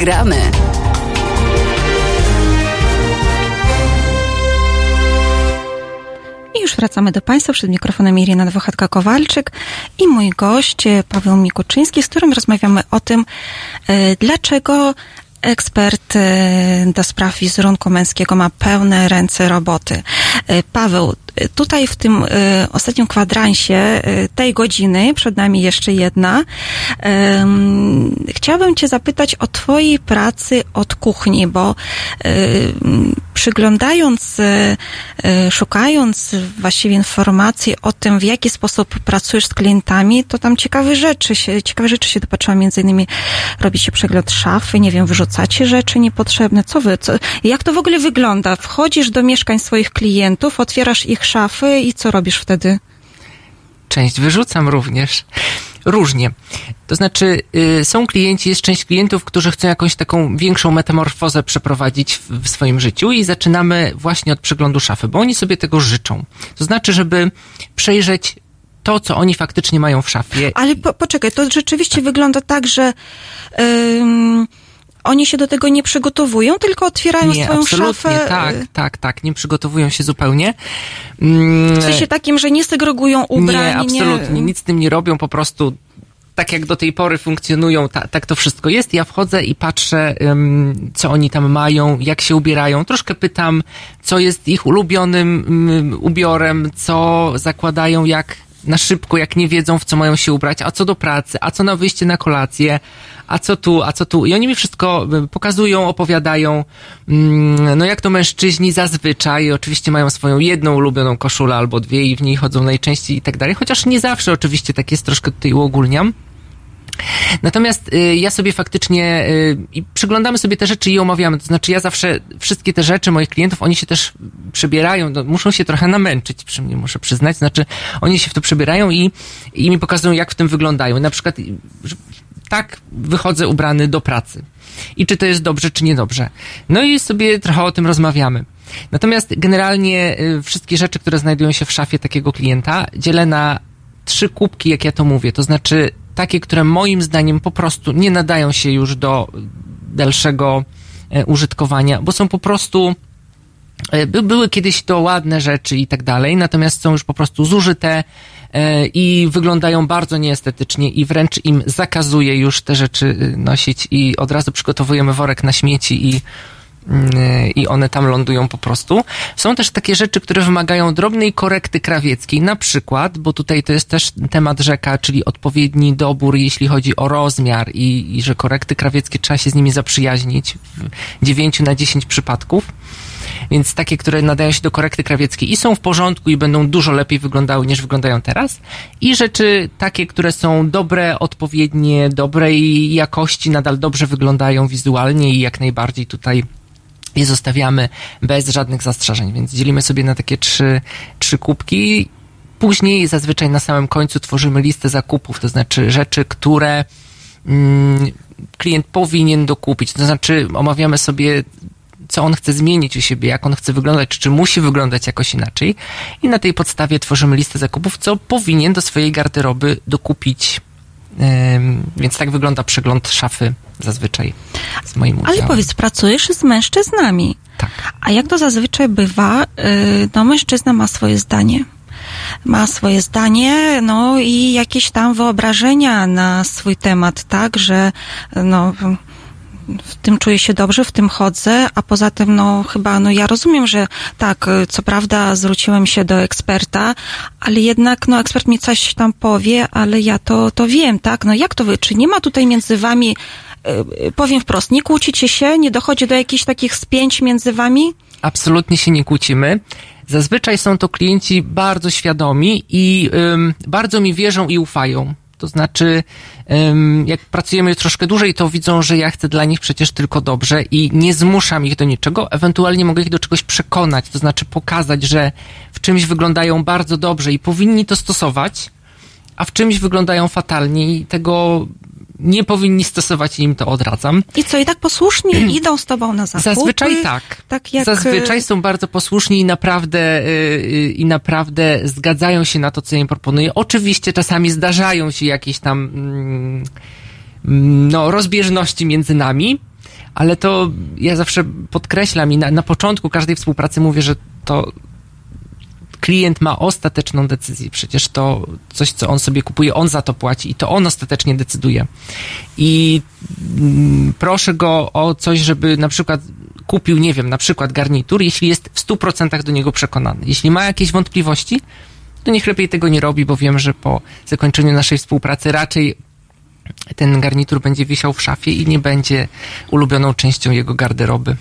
Gramy. I już wracamy do Państwa. Przed mikrofonem Irina Dwochatka-Kowalczyk i mój gość e, Paweł Mikuczyński, z którym rozmawiamy o tym, e, dlaczego ekspert e, do spraw wizerunku męskiego ma pełne ręce roboty. Paweł, tutaj w tym e, ostatnim kwadransie e, tej godziny, przed nami jeszcze jedna, chciałabym Cię zapytać o Twojej pracy od kuchni, bo e, przyglądając, e, e, szukając właściwie informacji o tym, w jaki sposób pracujesz z klientami, to tam ciekawe rzeczy się, ciekawe rzeczy się dopatrzyłam, między innymi robicie przegląd szafy, nie wiem, wyrzucacie rzeczy niepotrzebne, co wy, co, jak to w ogóle wygląda? Wchodzisz do mieszkań swoich klientów, otwierasz ich szafy i co robisz wtedy? Część wyrzucam również. Różnie. To znaczy, y, są klienci, jest część klientów, którzy chcą jakąś taką większą metamorfozę przeprowadzić w, w swoim życiu i zaczynamy właśnie od przeglądu szafy, bo oni sobie tego życzą. To znaczy, żeby przejrzeć to, co oni faktycznie mają w szafie. Ale po, poczekaj, to rzeczywiście wygląda tak, że ym, oni się do tego nie przygotowują, tylko otwierają Nie, swoją absolutnie, szafę. tak, tak, tak, nie przygotowują się zupełnie. Mm, W sensie takim, że nie segregują ubrań. Nie, absolutnie, nic z tym nie robią, po prostu tak jak do tej pory funkcjonują, ta, tak to wszystko jest. Ja wchodzę i patrzę, ym, co oni tam mają, jak się ubierają. Troszkę pytam, co jest ich ulubionym ym, ubiorem, co zakładają, jak na szybko, jak nie wiedzą, w co mają się ubrać, a co do pracy, a co na wyjście na kolację, a co tu, a co tu. I oni mi wszystko y, pokazują, opowiadają. Mm, No jak to mężczyźni zazwyczaj, oczywiście mają swoją jedną ulubioną koszulę albo dwie i w niej chodzą najczęściej i tak dalej, chociaż nie zawsze oczywiście tak jest, troszkę tutaj uogólniam. Natomiast y, ja sobie faktycznie y, przyglądamy sobie te rzeczy i omawiamy. To znaczy ja zawsze wszystkie te rzeczy moich klientów, oni się też przebierają, no, muszą się trochę namęczyć przy mnie, muszę przyznać. Znaczy oni się w to przebierają i, i mi pokazują, jak w tym wyglądają. Na przykład y, tak wychodzę ubrany do pracy. I czy to jest dobrze, czy niedobrze. No i sobie trochę o tym rozmawiamy. Natomiast generalnie y, wszystkie rzeczy, które znajdują się w szafie takiego klienta, dzielę na trzy kubki, jak ja to mówię. To znaczy takie, które moim zdaniem po prostu nie nadają się już do dalszego e, użytkowania, bo są po prostu e, by, były kiedyś to ładne rzeczy i tak dalej, natomiast są już po prostu zużyte i wyglądają bardzo nieestetycznie i wręcz im zakazuje już te rzeczy y, nosić i od razu przygotowujemy worek na śmieci i mm, i one tam lądują po prostu. Są też takie rzeczy, które wymagają drobnej korekty krawieckiej, na przykład, bo tutaj to jest też temat rzeka, czyli odpowiedni dobór, jeśli chodzi o rozmiar i, i że korekty krawieckie trzeba się z nimi zaprzyjaźnić w 9 na 10 przypadków. Więc takie, które nadają się do korekty krawieckiej i są w porządku i będą dużo lepiej wyglądały niż wyglądają teraz. I rzeczy takie, które są dobre, odpowiednie, dobrej jakości, nadal dobrze wyglądają wizualnie i jak najbardziej tutaj je zostawiamy bez żadnych zastrzeżeń, więc dzielimy sobie na takie trzy, trzy kubki. Później zazwyczaj na samym końcu tworzymy listę zakupów, to znaczy rzeczy, które mm, klient powinien dokupić. To znaczy omawiamy sobie, co on chce zmienić u siebie, jak on chce wyglądać, czy, czy musi wyglądać jakoś inaczej. I na tej podstawie tworzymy listę zakupów, co powinien do swojej garderoby dokupić. Ym, więc tak wygląda przegląd szafy zazwyczaj z moim udziałem. Ale powiedz, pracujesz z mężczyznami. Tak. A jak to zazwyczaj bywa, y, no mężczyzna ma swoje zdanie. Ma swoje zdanie, no i jakieś tam wyobrażenia na swój temat, tak, że no w tym czuję się dobrze, w tym chodzę, a poza tym, no chyba, no ja rozumiem, że tak, y, co prawda zwróciłem się do eksperta, ale jednak, no ekspert mi coś tam powie, ale ja to, to wiem, tak, no jak to wy, czy nie ma tutaj między wami, y, y, powiem wprost, nie kłócicie się, nie dochodzi do jakichś takich spięć między wami? absolutnie się nie kłócimy. Zazwyczaj są to klienci bardzo świadomi i ym, bardzo mi wierzą i ufają. To znaczy, jak pracujemy troszkę dłużej, to widzą, że ja chcę dla nich przecież tylko dobrze i nie zmuszam ich do niczego. Ewentualnie mogę ich do czegoś przekonać, to znaczy pokazać, że w czymś wyglądają bardzo dobrze i powinni to stosować, a w czymś wyglądają fatalnie i tego nie powinni stosować i im to odradzam. I co, i tak posłusznie idą z tobą na zakupy? Zazwyczaj tak. Tak jak... Zazwyczaj są bardzo posłuszni i naprawdę, y, y, i naprawdę zgadzają się na to, co im proponuję. Oczywiście czasami zdarzają się jakieś tam mm, no, rozbieżności między nami, ale to ja zawsze podkreślam i na, na początku każdej współpracy mówię, że to klient ma ostateczną decyzję. Przecież to coś, co on sobie kupuje, on za to płaci i to on ostatecznie decyduje. I mm, proszę go o coś, żeby na przykład kupił, nie wiem, na przykład garnitur, jeśli jest w 100% do niego przekonany. Jeśli ma jakieś wątpliwości, to niech lepiej tego nie robi, bo wiem, że po zakończeniu naszej współpracy raczej ten garnitur będzie wisiał w szafie i nie będzie ulubioną częścią jego garderoby.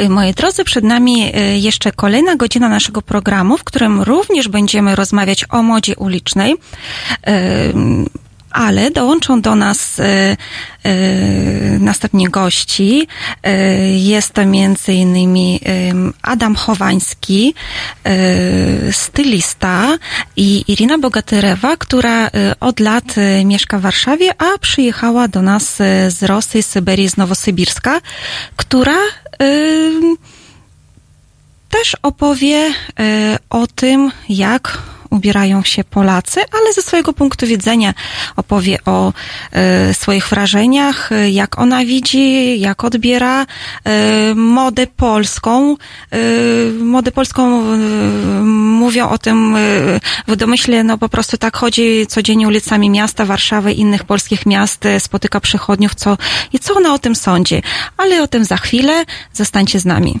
Y, Moi drodzy, przed nami y, jeszcze kolejna godzina naszego programu, w którym również będziemy rozmawiać o modzie ulicznej. Ale dołączą do nas y, y, następnie gości. Y, Jest to między innymi ym, Adam Chowański, stylista i Irina Bogatyrewa, która od lat mieszka w Warszawie, a przyjechała do nas z Rosji, z Syberii, z Nowosybirska, która też opowie o tym, jak ubierają się Polacy, ale ze swojego punktu widzenia opowie o y, swoich wrażeniach, y, jak ona widzi, jak odbiera y, modę polską. Y, modę polską y, mówią o tym y, w domyśle, no po prostu tak chodzi codziennie ulicami miasta, Warszawy, innych polskich miast, spotyka przechodniów, co, i co ona o tym sądzi. Ale o tym za chwilę, zostańcie z nami.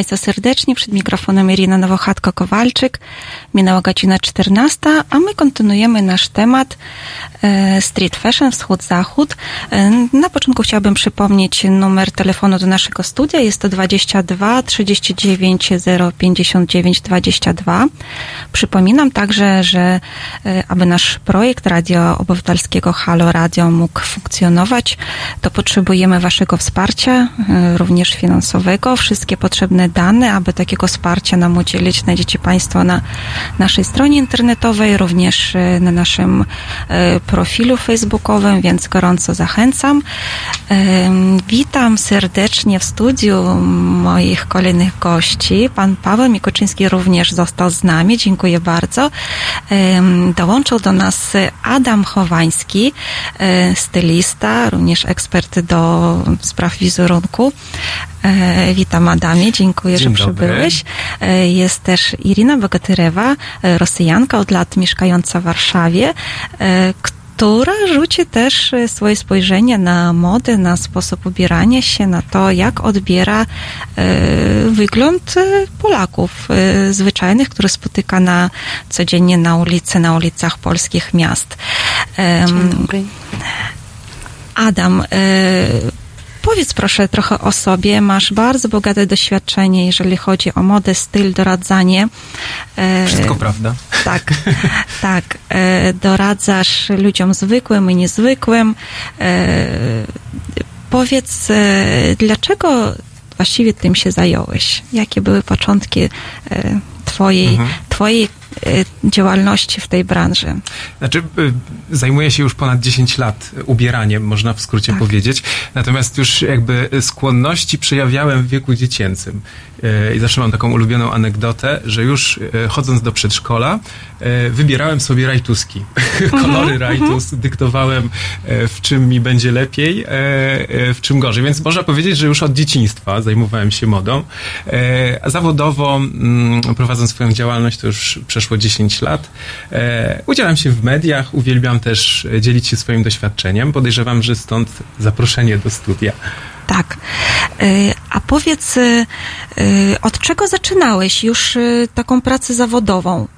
Państwa serdecznie. Przed mikrofonem Irina Nowochatko-Kowalczyk. Minęła godzina 14, a my kontynuujemy nasz temat street fashion, wschód-zachód. E, na początku chciałabym przypomnieć numer telefonu do naszego studia. Jest to 22 39 059 22. Przypominam także, że e, aby nasz projekt Radio Obywatelskiego Halo Radio mógł funkcjonować, to potrzebujemy Waszego wsparcia, e, również finansowego. Wszystkie potrzebne dane, aby takiego wsparcia nam udzielić, znajdziecie Państwo na naszej stronie internetowej, również e, na naszym e, profilu facebookowym, więc gorąco zachęcam. Witam serdecznie w studiu moich kolejnych gości. Pan Paweł Mikoczyński również został z nami. Dziękuję bardzo. Dołączył do nas Adam Chowański, e, stylista, również ekspert do spraw wizerunku. E, Witam Adamie, dziękuję, Dzień że dobry. przybyłeś. E, Jest też Irina Bogatyrewa, Rosjanka, od lat mieszkająca w Warszawie, e, która rzuci też e, swoje spojrzenie na modę, na sposób ubierania się, na to, jak odbiera e, wygląd e, Polaków zwyczajnych, które spotyka na codziennie na ulicy, na ulicach polskich miast. Em, Adam, e, powiedz proszę trochę o sobie. Masz bardzo bogate doświadczenie, jeżeli chodzi o modę, styl, doradzanie. E, Wszystko prawda. Tak, tak. E, doradzasz ludziom zwykłym i niezwykłym. E, powiedz, dlaczego właściwie tym się zająłeś? Jakie były początki twojej, Mhm. twojej działalności w tej branży? Znaczy, y, zajmuję się już ponad 10 lat ubieraniem, można w skrócie powiedzieć. Natomiast już jakby skłonności przejawiałem w wieku dziecięcym. Y, I zawsze mam taką ulubioną anegdotę, że już y, chodząc do przedszkola, y, wybierałem sobie rajtuski. Kolory rajtus, dyktowałem, y, w czym mi będzie lepiej, y, y, w czym gorzej. Więc można powiedzieć, że już od dzieciństwa zajmowałem się modą. Y, A zawodowo, mm, prowadząc swoją działalność, to już przeszło 10 lat. E, Udzielam się w mediach, uwielbiam też e, dzielić się swoim doświadczeniem. Podejrzewam, że stąd zaproszenie do studia. Tak. Y, A powiedz, y, od czego zaczynałeś już taką pracę zawodową?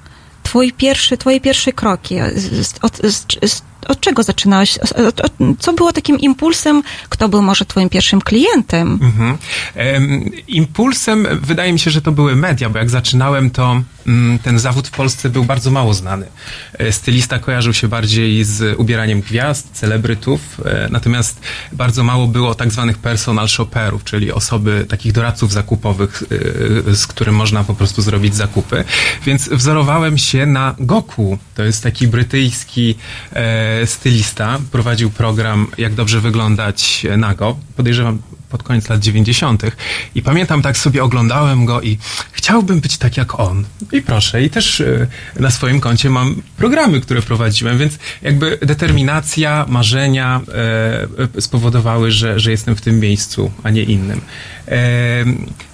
Twój pierwszy, twoje pierwsze kroki. Z- z- z- od czego zaczynałeś? Co było takim impulsem? Kto był może twoim pierwszym klientem? Mhm. Em, Impulsem wydaje mi się, że to były media, bo jak zaczynałem, to mm, ten zawód w Polsce był bardzo mało znany. E, Stylista kojarzył się bardziej z ubieraniem gwiazd, celebrytów, e, natomiast bardzo mało było tak zwanych personal shopperów, czyli osoby, takich doradców zakupowych, e, z którym można po prostu zrobić zakupy. Więc wzorowałem się na Goku. To jest taki brytyjski e, stylista. Prowadził program Jak dobrze wyglądać nago. Podejrzewam pod koniec lat 90. I pamiętam, tak sobie oglądałem go i chciałbym być tak jak on. I proszę, i też e, na swoim koncie mam programy, które prowadziłem, więc jakby determinacja, marzenia e, spowodowały, że, że jestem w tym miejscu, a nie innym.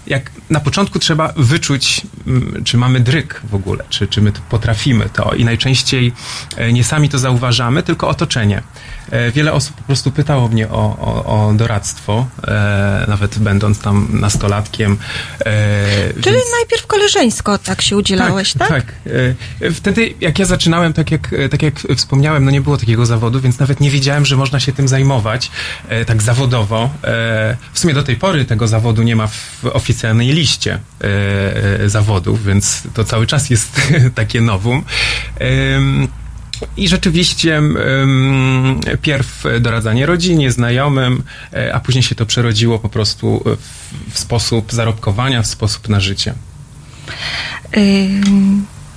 Jak na początku trzeba wyczuć, czy mamy dryk w ogóle, czy, czy my to potrafimy to i najczęściej e, nie sami to zauważamy, tylko otoczenie. E, Wiele osób po prostu pytało mnie o, o, o doradztwo, e, nawet będąc tam nastolatkiem. Czyli więc- najpierw koleżeńsko tak się udzielałeś, tak? tak. E, Wtedy, jak ja zaczynałem, tak jak, tak jak wspomniałem, no nie było takiego zawodu, więc nawet nie wiedziałem, że można się tym zajmować tak zawodowo. W sumie do tej pory tego zawodu nie ma w oficjalnej liście e, e, zawodów, więc to cały czas jest takie nowum. I rzeczywiście pierw doradzanie rodzinie, znajomym, e, a później się to przerodziło po prostu w, sposób zarobkowania, w sposób na życie.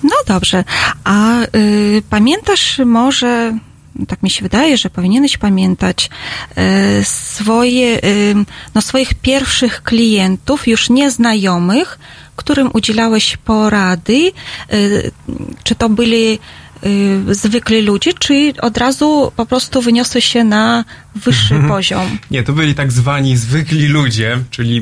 No dobrze. A y, pamiętasz może, tak mi się wydaje, że powinieneś pamiętać y, swoje, y, no swoich pierwszych klientów, już nieznajomych, którym udzielałeś porady, y, czy to byli zwykli ludzie, czy od razu po prostu wyniosłeś się na wyższy poziom? Nie, to byli tak zwani zwykli ludzie, czyli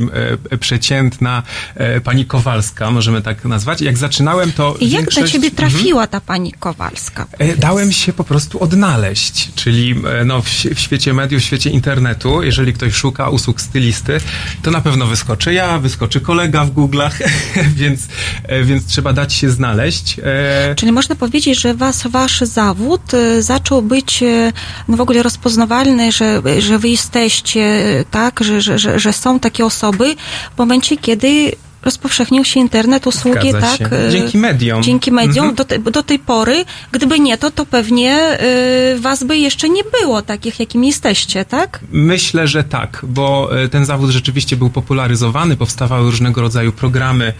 e, przeciętna e, pani Kowalska, możemy tak nazwać. Jak zaczynałem, to I jak większość... do ciebie Mhm. trafiła ta pani Kowalska? E, Dałem się po prostu odnaleźć, czyli e, no, w, w świecie mediów, w świecie internetu, jeżeli ktoś szuka usług stylisty, to na pewno wyskoczy ja, wyskoczy kolega w Google'ach, więc, e, więc trzeba dać się znaleźć. E, Czyli można powiedzieć, że was, wasz zawód e, zaczął być e, no w ogóle rozpoznawalny, że, że wy jesteście, tak, że, że, że, że są takie osoby w momencie, kiedy rozpowszechnił się internet, usługi, Zgadza tak? się. e, Dzięki mediom. Dzięki mediom. Mhm. Do, te, do tej pory, gdyby nie to, to pewnie e, was by jeszcze nie było takich, jakimi jesteście, tak? Myślę, że tak, bo e, ten zawód rzeczywiście był popularyzowany, powstawały różnego rodzaju programy,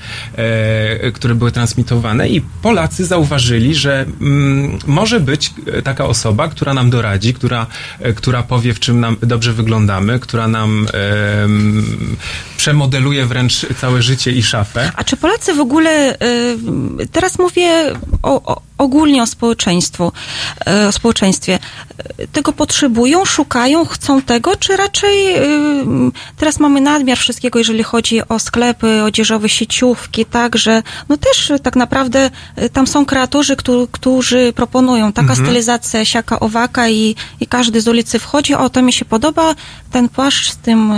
które były transmitowane i Polacy zauważyli, że mm, może być taka osoba, która nam doradzi, która, która powie, w czym nam dobrze wyglądamy, która nam przemodeluje wręcz całe życie i szafę. A czy Polacy w ogóle, y, teraz mówię o, o, ogólnie o społeczeństwu, y, o społeczeństwie, y, tego potrzebują, szukają, chcą tego, czy raczej y, teraz mamy nadmiar wszystkiego, jeżeli chodzi o sklepy odzieżowe, sieciówki, tak, że no też tak naprawdę tam są kreatorzy, którzy, którzy proponują taka Mhm. stylizacja siaka owaka i, i każdy z ulicy wchodzi, o to mi się podoba, ten płaszcz z tym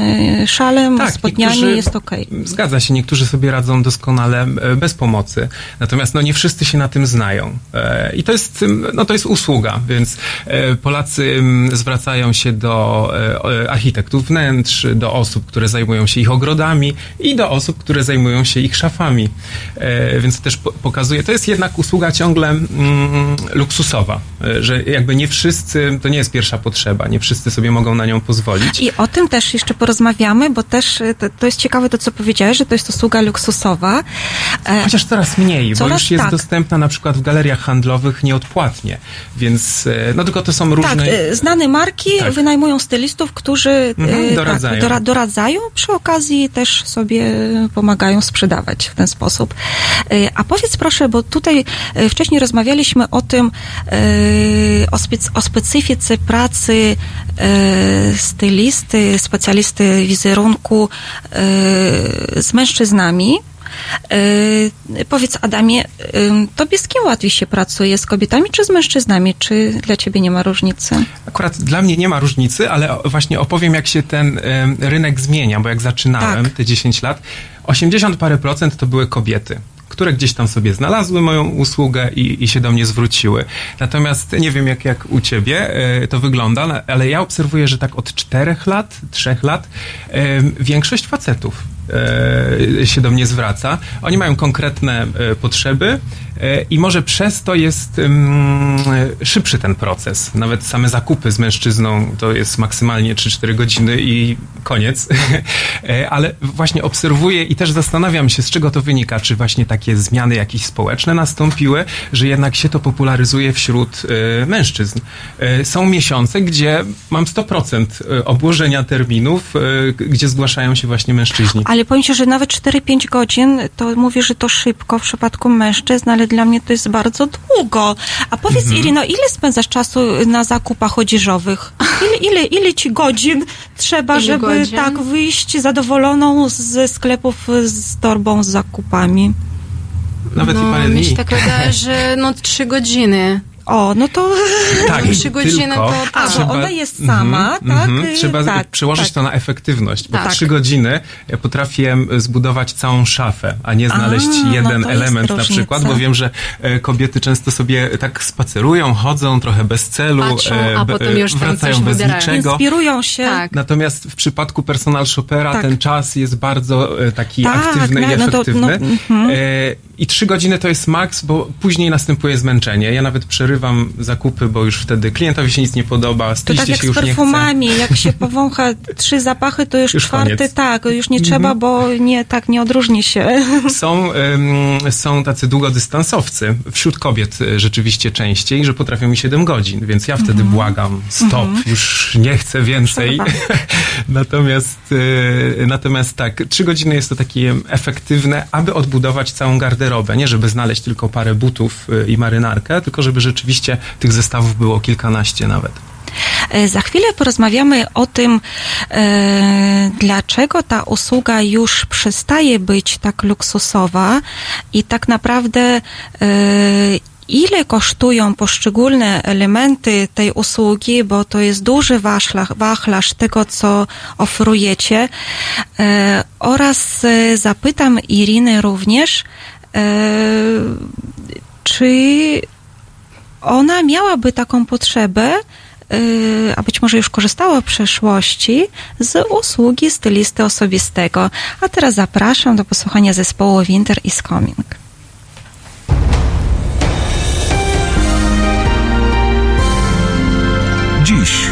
szalem, Tak, spodniami jest okej. Zgadza się, niektórzy sobie radzą doskonale e, bez pomocy. Natomiast no, nie wszyscy się na tym znają. E, I to jest, no, to jest usługa, więc e, Polacy zwracają się do e, architektów wnętrz, do osób, które zajmują się ich ogrodami i do osób, które zajmują się ich szafami. Więc to też po- pokazuje, to jest jednak usługa ciągle mm, luksusowa, że jakby nie wszyscy, to nie jest pierwsza potrzeba, nie wszyscy sobie mogą na nią pozwolić. I o tym też jeszcze porozmawiamy, bo też to, to jest ciekawe to, co powiedziałeś, że to jest usługa luksusowa. Chociaż coraz mniej, bo Coraz już jest tak. dostępna na przykład w galeriach handlowych nieodpłatnie, więc e, no tylko to są różne... Tak, y, znane marki Tak. wynajmują stylistów, którzy Mhm, y, doradzają. Tak, dora, doradzają, przy okazji też sobie pomagają sprzedawać w ten sposób. A powiedz proszę, bo tutaj wcześniej rozmawialiśmy o tym, o, o specyfice pracy stylisty, specjalisty wizerunku z mężczyznami. Y, powiedz Adamie, y, tobie z kim łatwiej się pracuje? Z kobietami czy z mężczyznami? Czy dla ciebie nie ma różnicy? Akurat dla mnie nie ma różnicy, ale właśnie opowiem, jak się ten em, rynek zmienia, bo jak zaczynałem Tak. te 10 lat, 80 parę procent to były kobiety które gdzieś tam sobie znalazły moją usługę i, i się do mnie zwróciły. Natomiast nie wiem, jak, jak u ciebie e, to wygląda, ale ja obserwuję, że tak od czterech lat, trzech lat em, większość facetów się do mnie zwraca. Oni mają konkretne e, potrzeby e, i może przez to jest mm, szybszy ten proces. Nawet same zakupy z mężczyzną to jest maksymalnie 3-4 godziny i koniec. E, Ale właśnie obserwuję i też zastanawiam się, z czego to wynika. Czy właśnie takie zmiany jakieś społeczne nastąpiły, że jednak się to popularyzuje wśród e, mężczyzn. E, Są miesiące, gdzie mam 100% obłożenia terminów, g- gdzie zgłaszają się właśnie mężczyźni. Ale powiem ci, że nawet 4-5 godzin, to mówię, że to szybko w przypadku mężczyzn, ale dla mnie to jest bardzo długo. A powiedz, Mhm. Irino, ile spędzasz czasu na zakupach odzieżowych? Ile, ile, ile ci godzin trzeba, Ile żeby godzin? tak wyjść zadowoloną ze sklepów z torbą z zakupami? Nawet no, i parę mi dni. się tak wydaje, że no trzy godziny. O, no to... Tak, Trzy godziny tylko to A, tak. bo ona jest sama, Mhm, tak? mhm. Trzeba tak, przełożyć tak. to na efektywność, bo Tak. trzy godziny ja potrafię zbudować całą szafę, a nie znaleźć A, no jeden jest element na różnica. przykład, bo wiem, że e, kobiety często sobie tak spacerują, chodzą trochę bez celu, Patrzą, e, a potem już wracają bez wybierają. niczego. Inspirują się. Tak. Natomiast w przypadku personal shoppera Tak. ten czas jest bardzo e, taki Tak, aktywny i no, no to- efektywny. no, mhm. E, I trzy godziny to jest maks, bo później następuje zmęczenie. Ja nawet przerywam zakupy, bo już wtedy klientowi się nic nie podoba, To tak jak się z perfumami, jak się powącha trzy zapachy, to już, Już czwarty koniec. Mhm. tak, już nie trzeba, bo nie tak nie odróżni się. Są, ym, są tacy długodystansowcy, wśród kobiet y, rzeczywiście częściej, że potrafią mi 7 godzin, więc ja wtedy błagam, stop, już nie chcę więcej. natomiast, y, natomiast tak, 3 godziny jest to takie efektywne, aby odbudować całą garderobę, nie żeby znaleźć tylko parę butów y, i marynarkę, tylko żeby rzeczywiście tych zestawów było kilkanaście nawet. E, Za chwilę porozmawiamy o tym, e, dlaczego ta usługa już przestaje być tak luksusowa i tak naprawdę e, ile kosztują poszczególne elementy tej usługi, bo to jest duży wachlarz, wachlarz tego, co oferujecie. E, oraz e, zapytam Irinę również, czy ona miałaby taką potrzebę, y, a być może już korzystała w przeszłości z usługi stylisty osobistego. A teraz zapraszam do posłuchania zespołu Winter is Coming.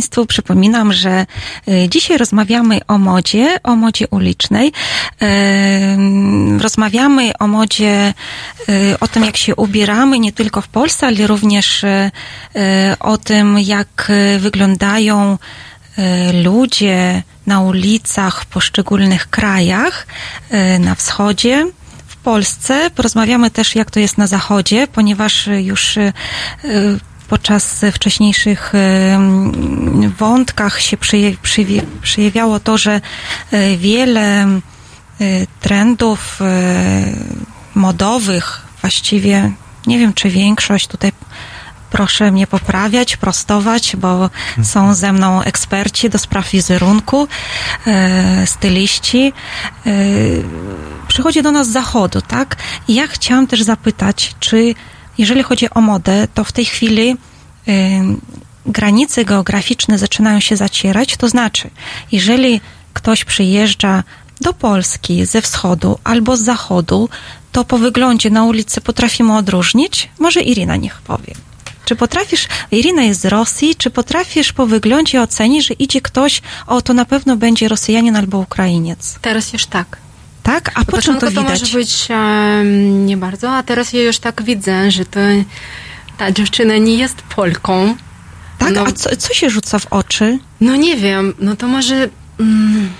Państwu. Przypominam, że e, dzisiaj rozmawiamy o modzie, o modzie ulicznej. E, Rozmawiamy o modzie, e, o tym, jak się ubieramy, nie tylko w Polsce, ale również o tym, jak wyglądają ludzie na ulicach w poszczególnych krajach na wschodzie. W Polsce porozmawiamy też, jak to jest na zachodzie, ponieważ już podczas wcześniejszych wątkach się przejawiało to, że e, wiele e, trendów e, modowych, właściwie nie wiem, czy większość tutaj proszę mnie poprawiać, prostować, bo są ze mną eksperci do spraw wizerunku, e, styliści. E, przychodzi do nas z zachodu, tak? I ja chciałam też zapytać, czy jeżeli chodzi o modę, to w tej chwili y, granice geograficzne zaczynają się zacierać, to znaczy, jeżeli ktoś przyjeżdża do Polski ze wschodu albo z zachodu, to po wyglądzie na ulicy potrafimy odróżnić? Może Irina niech powie. Czy potrafisz, Irina jest z Rosji, czy potrafisz po wyglądzie ocenić, że idzie ktoś, o to na pewno będzie Rosjanin albo Ukrainiec? Teraz już tak. Tak? A po czym początku to to może być nie bardzo, a teraz ja już tak widzę, że to ta dziewczyna nie jest Polką. Tak, no, a co, co się rzuca w oczy? no nie wiem, no to może mm,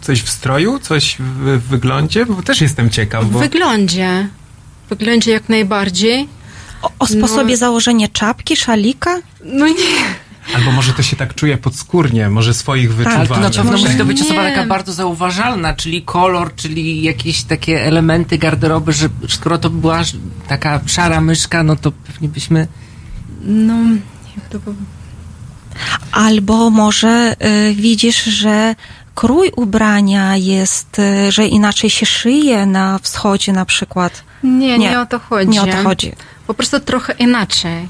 Coś w stroju, coś w w wyglądzie? Bo też jestem ciekaw, w bo wyglądzie. W wyglądzie jak najbardziej. O, o sposobie No. założenia czapki, szalika? No nie. Albo może to się tak czuje podskórnie, może swoich wyczuwa. Ale to na pewno Może musi to być osoba taka bardzo zauważalna, czyli kolor, czyli jakieś takie elementy garderoby, że skoro to była taka szara myszka, no to pewnie byśmy... No, jak to powiedzieć? Albo może y, widzisz, że krój ubrania jest, y, że inaczej się szyje na wschodzie na przykład. Nie, nie, Nie, o to chodzi. Nie o to chodzi. Po prostu trochę inaczej.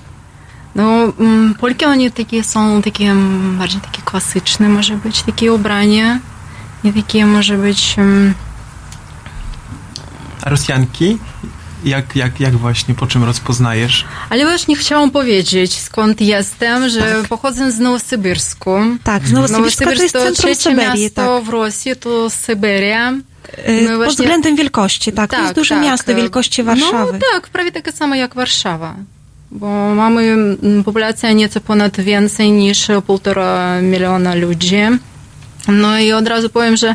No, mm, Polki, oni takie są takie mm, bardziej takie klasyczne, może być takie ubrania. Nie takie, może być... mm, A Rosjanki? Jak, jak, jak właśnie, po czym rozpoznajesz? Ale właśnie chciałam powiedzieć, skąd jestem, że pochodzę z Nowosybirsku. Tak, z Nowosybirska to jest centrum trzecie Syberii, miasto tak. w Rosji, to Syberia. Y, No Pod właśnie- względem wielkości, tak. to jest duże tak. miasto wielkości Warszawy. No tak, prawie takie samo jak Warszawa. Bo mamy mm, populację nieco ponad więcej niż półtora miliona ludzi. No i od razu powiem, że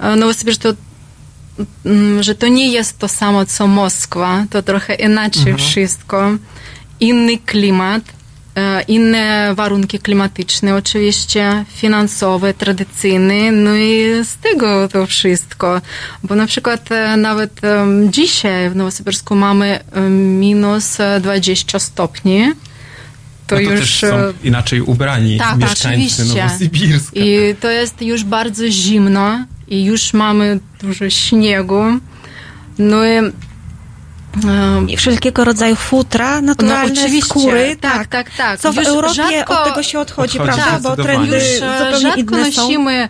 e, Nowosybirsk to mm, że to nie jest to samo co Moskwa, to trochę inaczej wszystko. Inny klimat, inne warunki klimatyczne, oczywiście finansowe, tradycyjne, no i z tego to wszystko. Bo na przykład e, nawet dzisiaj w Nowosybirsku mamy minus e, 20 stopni. To no to już też są e, inaczej ubrani tak, mieszkańcy oczywiście. I to jest już bardzo zimno i już mamy dużo śniegu. No I wszelkiego rodzaju futra, naturalne no, oczywiście. skóry. tak, tak, tak. Co w Już Europie rzadko- od tego się odchodzi, Odchodzi, prawda? Bo trendy już e, zupełnie rzadko inne są. nosimy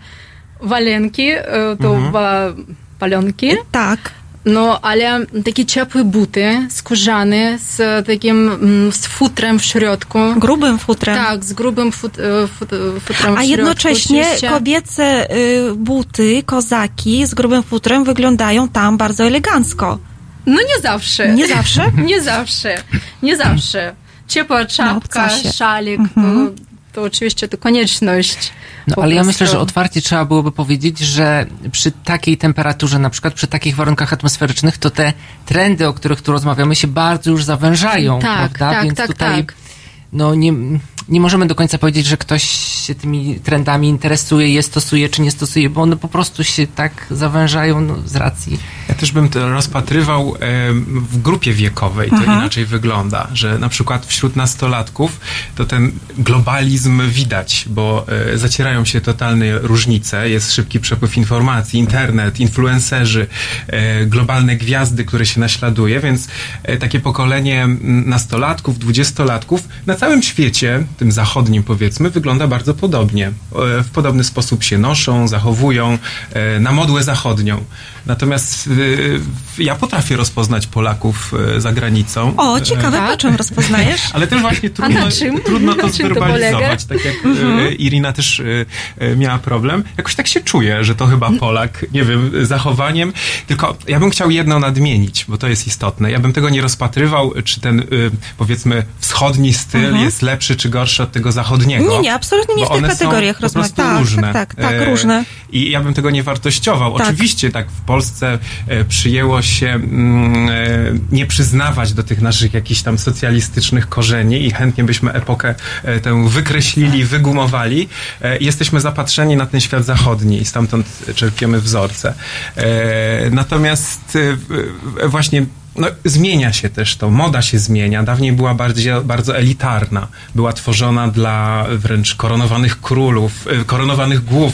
walenki, e, to wa- palionki. Tak. No, ale takie ciepłe buty, skórzane, z takim, mm, z futrem w środku. Grubym futrem. Tak, z grubym fut, e, fut, e, futrem w A środku. jednocześnie oczywiście. kobiece y, buty, kozaki z grubym futrem wyglądają tam bardzo elegancko. No nie zawsze. Nie zawsze? nie zawsze. Nie zawsze. Ciepła czapka, szalik, Mhm. to, to oczywiście to konieczność. No ale ja myślę, że otwarcie trzeba byłoby powiedzieć, że przy takiej temperaturze, na przykład przy takich warunkach atmosferycznych, to te trendy, o których tu rozmawiamy, się bardzo już zawężają, Tak, prawda? tak, Więc tak, tutaj tak. no nie, nie możemy do końca powiedzieć, że ktoś się tymi trendami interesuje, je stosuje czy nie stosuje, bo one po prostu się tak zawężają no, z racji. Ja też bym to rozpatrywał w grupie wiekowej, to Aha. inaczej wygląda, że na przykład wśród nastolatków to ten globalizm widać, bo e, zacierają się totalne różnice, jest szybki przepływ informacji, internet, influencerzy, e, globalne gwiazdy, które się naśladuje, więc e, takie pokolenie nastolatków, dwudziestolatków na całym świecie tym zachodnim powiedzmy, wygląda bardzo podobnie. E, W podobny sposób się noszą, zachowują, e, na modłę zachodnią. Natomiast e, ja potrafię rozpoznać Polaków e, za granicą. O, ciekawe, E, po czym rozpoznajesz? ale też właśnie trudno, na czym? trudno to zwerbalizować. tak jak Mhm. e, Irina też miała problem. Jakoś tak się czuję, że to chyba Polak, nie wiem, zachowaniem. Tylko ja bym chciał jedno nadmienić, bo to jest istotne. Ja bym tego nie rozpatrywał, czy ten powiedzmy wschodni styl Mhm. jest lepszy czy gorszy od tego zachodniego. Nie, nie, absolutnie nie w tych kategoriach rozmawiam. Tak, różne. tak, tak, tak, E, różne. I ja bym tego nie wartościował. Tak. Oczywiście tak w Polsce e, przyjęło się mm, e, nie przyznawać do tych naszych jakichś tam socjalistycznych korzeni i chętnie byśmy epokę e, tę wykreślili, wygumowali. Jesteśmy zapatrzeni na ten świat zachodni i stamtąd czerpiemy wzorce. Natomiast właśnie no, zmienia się też to, moda się zmienia. Dawniej była bardziej, bardzo elitarna. Była tworzona dla wręcz koronowanych królów, e, koronowanych głów.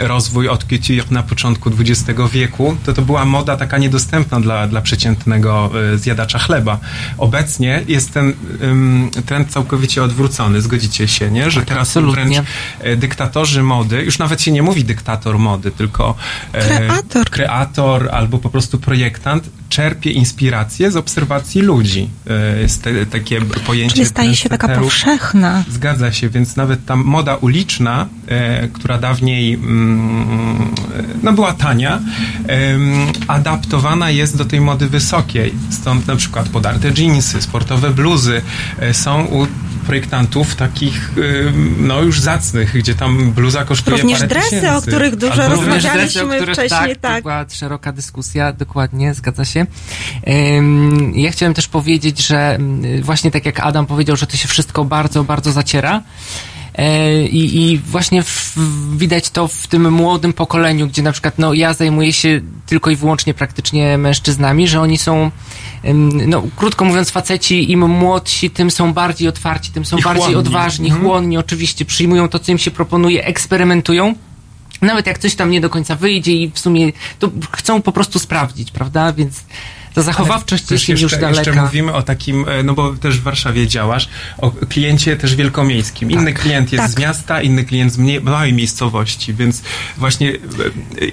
Rozwój od couture na początku XX wieku, to to była moda taka niedostępna dla, dla przeciętnego e, zjadacza chleba. Obecnie jest ten trend całkowicie odwrócony, zgodzicie się, nie? Że teraz absolutnie. wręcz e, dyktatorzy mody, już nawet się nie mówi dyktator mody, tylko e, Kreator. kreator albo po prostu projektant czerpie inspirację z obserwacji ludzi. E, Jest te, takie pojęcie Czyli staje się taka powszechna. Zgadza się, więc nawet ta moda uliczna, e, która dawniej mm, no była tania, adaptowana jest do tej mody wysokiej. Stąd na przykład podarte dżinsy, sportowe bluzy e, są u projektantów takich no już zacnych, gdzie tam bluza kosztuje Również parę dresy, tysięcy. o których dużo Albo rozmawialiśmy. Dresy, o których, wcześniej, tak, tak. To była szeroka dyskusja, dokładnie, zgadza się. Ja chciałem też powiedzieć, że właśnie tak jak Adam powiedział, że to się wszystko bardzo, bardzo zaciera. E, I, I właśnie w, widać to w tym młodym pokoleniu, gdzie na przykład no, ja zajmuję się tylko i wyłącznie praktycznie mężczyznami, że oni są, no krótko mówiąc, faceci im młodsi, tym są bardziej otwarci, tym są I bardziej chłonni. odważni, Mhm. chłonni oczywiście, przyjmują to, co im się proponuje, eksperymentują. Nawet jak coś tam nie do końca wyjdzie i w sumie to chcą po prostu sprawdzić, prawda? Więc ta zachowawczość Też jest już jeszcze, jeszcze daleka. mówimy o takim, e, no bo też w Warszawie działasz, o kliencie też wielkomiejskim. Inny klient jest Tak. z miasta, inny klient z mniej, małej miejscowości, więc właśnie e,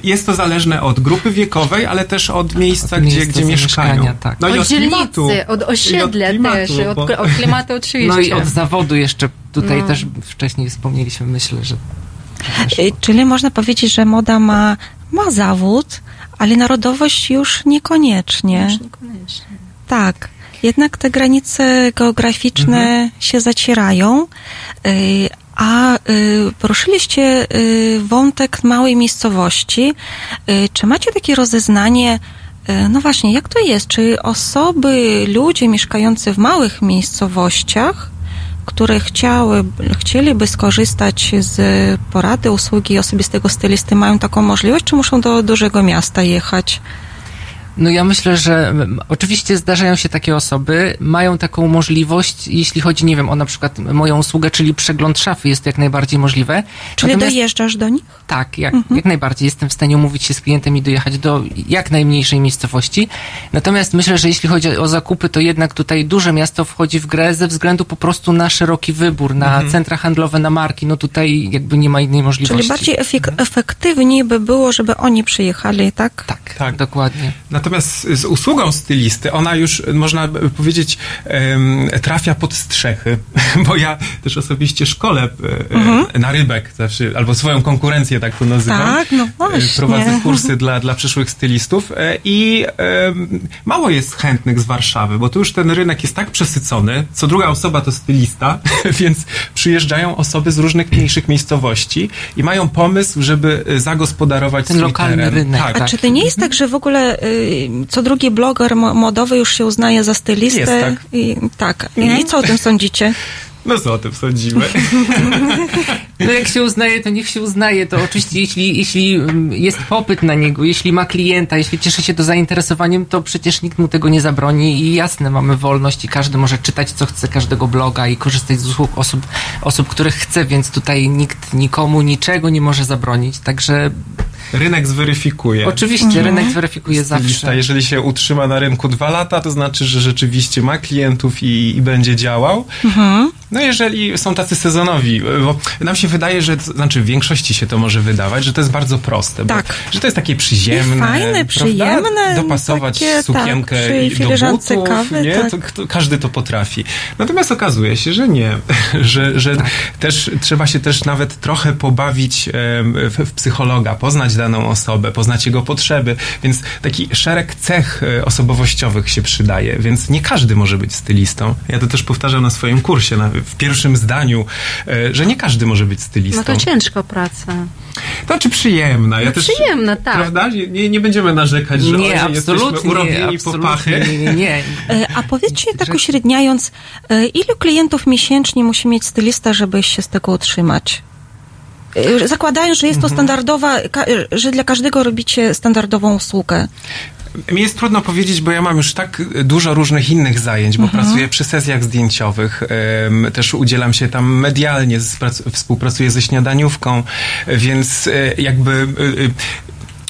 jest to zależne od grupy wiekowej, ale też od miejsca, Od gdzie, gdzie mieszkają. tak. No i od od klimatu. dzielnicy, od osiedla od klimatu, też, od, bo- od klimatu oczywiście. No i od zawodu jeszcze tutaj No. też wcześniej wspomnieliśmy, myślę, że Y, Czyli można powiedzieć, że moda ma, ma zawód, ale narodowość już niekoniecznie. Już niekoniecznie. Tak. Jednak te granice geograficzne się zacierają. Y, A y, poruszyliście y, wątek małej miejscowości. Czy macie takie rozeznanie, no właśnie, jak to jest? Czy osoby, ludzie mieszkający w małych miejscowościach, które chciały, chcieliby skorzystać z porady, usługi osobistego stylisty, mają taką możliwość, czy muszą do dużego miasta jechać? No ja myślę, że mm, oczywiście zdarzają się takie osoby, mają taką możliwość, jeśli chodzi, nie wiem, o na przykład moją usługę, czyli przegląd szafy, jest to jak najbardziej możliwe. Czyli Natomiast- dojeżdżasz do nich? Tak, jak, Mhm. jak najbardziej. Jestem w stanie umówić się z klientem i dojechać do jak najmniejszej miejscowości. Natomiast myślę, że jeśli chodzi o zakupy, to jednak tutaj duże miasto wchodzi w grę ze względu po prostu na szeroki wybór, na Mhm. centra handlowe, na marki. No tutaj jakby nie ma innej możliwości. Czyli bardziej efek- efektywniej by było, żeby oni przyjechali, tak? Tak, Tak. dokładnie. Natomiast z usługą stylisty, ona już, można by powiedzieć, trafia pod strzechy, bo ja też osobiście szkole e, Mhm. na rybek zawsze, albo swoją konkurencję, tak to nazywam. Tak, no E, właśnie. Prowadzę kursy dla, dla przyszłych stylistów e, i mało jest chętnych z Warszawy, bo tu już ten rynek jest tak przesycony, co druga osoba to stylista, więc przyjeżdżają osoby z różnych mniejszych miejscowości i mają pomysł, żeby e, zagospodarować Ten swój lokalny teren. rynek, Tak, A czy to nie jest tak, że w ogóle y, co drugi bloger mo- modowy już się uznaje za stylistę? Jest tak. I, tak. I co o tym sądzicie? No co o tym sądzimy? No jak się uznaje, to niech się uznaje. To oczywiście, jeśli, jeśli mm, jest popyt na niego, jeśli ma klienta, jeśli cieszy się to zainteresowaniem, to przecież nikt mu tego nie zabroni i jasne, mamy wolność i każdy może czytać co chce, każdego bloga i korzystać z usług osób, osób, których chce, więc tutaj nikt nikomu niczego nie może zabronić. Także Rynek zweryfikuje. oczywiście rynek zweryfikuje Stylista, zawsze. jeżeli się utrzyma na rynku dwa lata, to znaczy, że rzeczywiście ma klientów i, i będzie działał. No jeżeli są tacy sezonowi, bo nam się wydaje, że, to znaczy w większości się to może wydawać, że to jest bardzo proste, bo, Tak. że to jest takie przyziemne, I fajne, prawda? przyjemne, dopasować takie, sukienkę tak, przy i do butów, kawy, nie? tak. To, kto, każdy to potrafi. Natomiast okazuje się, że nie, że, że Tak. też trzeba się też nawet trochę pobawić w, w psychologa, poznać daną osobę, poznać jego potrzeby, więc taki szereg cech e, osobowościowych się przydaje, więc nie każdy może być stylistą. Ja to też powtarzam na swoim kursie, na, w pierwszym zdaniu, e, że nie każdy może być stylistą. No to ciężka praca. To czy przyjemna? Ja No też, przyjemna, tak. Prawda? Nie, nie będziemy narzekać, że Nie, oj, jesteśmy absolutnie, urobieni po pachy. nie, nie, nie. E, A powiedzcie tak uśredniając, e, ilu klientów miesięcznie musi mieć stylista, żeby się z tego utrzymać? Zakładając, że jest to standardowa, ka- e, że dla każdego robicie standardową usługę. Mi jest trudno powiedzieć, bo ja mam już tak dużo różnych innych zajęć, bo Mhm. pracuję przy sesjach zdjęciowych, też udzielam się tam medialnie, współpracuję ze śniadaniówką, więc e, jakby e, e,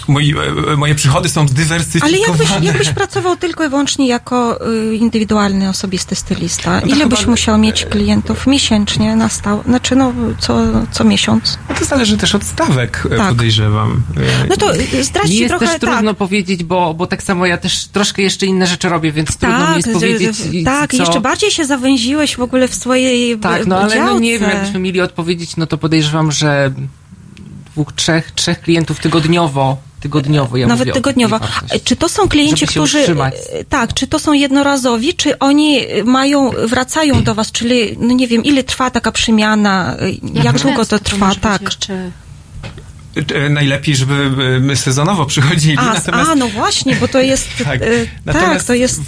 moi, e, moje przychody są Ale zdywersyfikowane. jakbyś, jakbyś pracował tylko i wyłącznie jako y, indywidualny, osobisty stylista, No ile chyba- byś musiał mieć klientów miesięcznie na stałe? Znaczy, no, co, co miesiąc? No to zależy też od stawek, e, Tak. podejrzewam. E, No to y, Mi zdradźcie jest trochę, też tak. trudno powiedzieć, bo, bo tak samo ja też troszkę jeszcze inne rzeczy robię, więc trudno mi Tak, jest powiedzieć. tak, co... jeszcze bardziej się zawęziłeś w ogóle w swojej Tak, no ale no nie wiem, jakbyśmy mieli odpowiedzieć, no to podejrzewam, że dwóch, trzech, trzech klientów tygodniowo, tygodniowo, ja Nawet tygodniowo. Czy to są klienci, którzy. utrzymać. Tak, czy to są jednorazowi, czy oni mają, wracają do was, czyli, no nie wiem, ile trwa taka przemiana, jak długo to trwa, być tak. Jeszcze... e, Najlepiej, żeby e, my sezonowo przychodzili, A, natomiast a, no właśnie, bo to jest, Tak. tak, tak to jest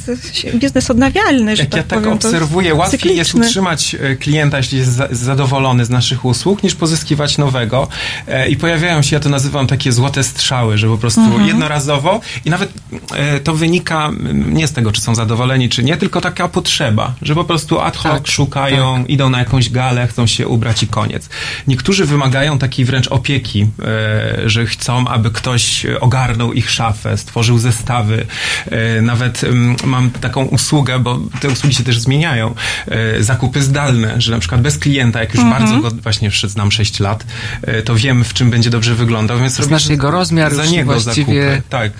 biznes odnawialny, że Jak tak ja tak powiem. to obserwuję, łatwiej jest cykliczny. utrzymać e, klienta, jeśli jest za, zadowolony z naszych usług, niż pozyskiwać nowego. E, I pojawiają się, ja to nazywam takie złote strzały, że po prostu Mhm. jednorazowo i nawet e, to wynika mm, nie z tego, czy są zadowoleni, czy nie, tylko taka potrzeba, że po prostu ad hoc Tak, szukają, idą na jakąś galę, chcą się ubrać i koniec. Niektórzy wymagają takiej wręcz opieki, e, że chcą, aby ktoś ogarnął ich szafę, stworzył zestawy. E, Nawet mam taką usługę, bo te usługi się też zmieniają. E, Zakupy zdalne, że na przykład bez klienta, jak już Mhm. bardzo go właśnie znam 6 lat, e, to wiem, w czym będzie dobrze wyglądał, więc robię Znasz jego rozmiar za niego właściwie. zakupy. Tak.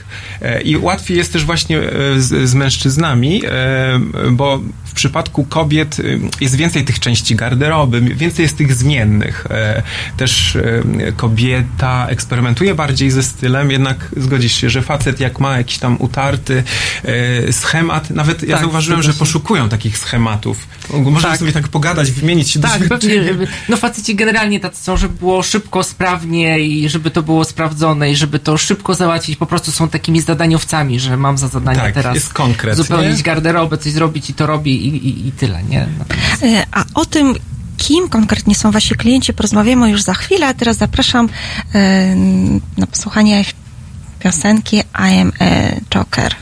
E, I łatwiej jest też właśnie e, z, z mężczyznami, e, bo w przypadku kobiet e, jest więcej tych części garderoby, więcej jest tych zmiennych. E, Też e, kobieta eksperymentuje bardziej ze stylem, jednak zgodzisz się, że facet jak ma jakiś tam utarty e, schemat, nawet ja Tak, zauważyłem, że poszukują takich schematów. Możemy Tak. sobie tak pogadać, wymienić się Tak, pewnie. No faceci generalnie tacy są, żeby było szybko, sprawnie i żeby to było sprawdzone i żeby to szybko załatwić. Po prostu są takimi zadaniowcami, że mam za zadanie Tak, teraz zupełnić garderobę, coś zrobić i to robi i, i, i tyle, nie? E, A o tym, kim konkretnie są wasi klienci, porozmawiamy już za chwilę, a teraz zapraszam e, na posłuchanie piosenki I am a Joker.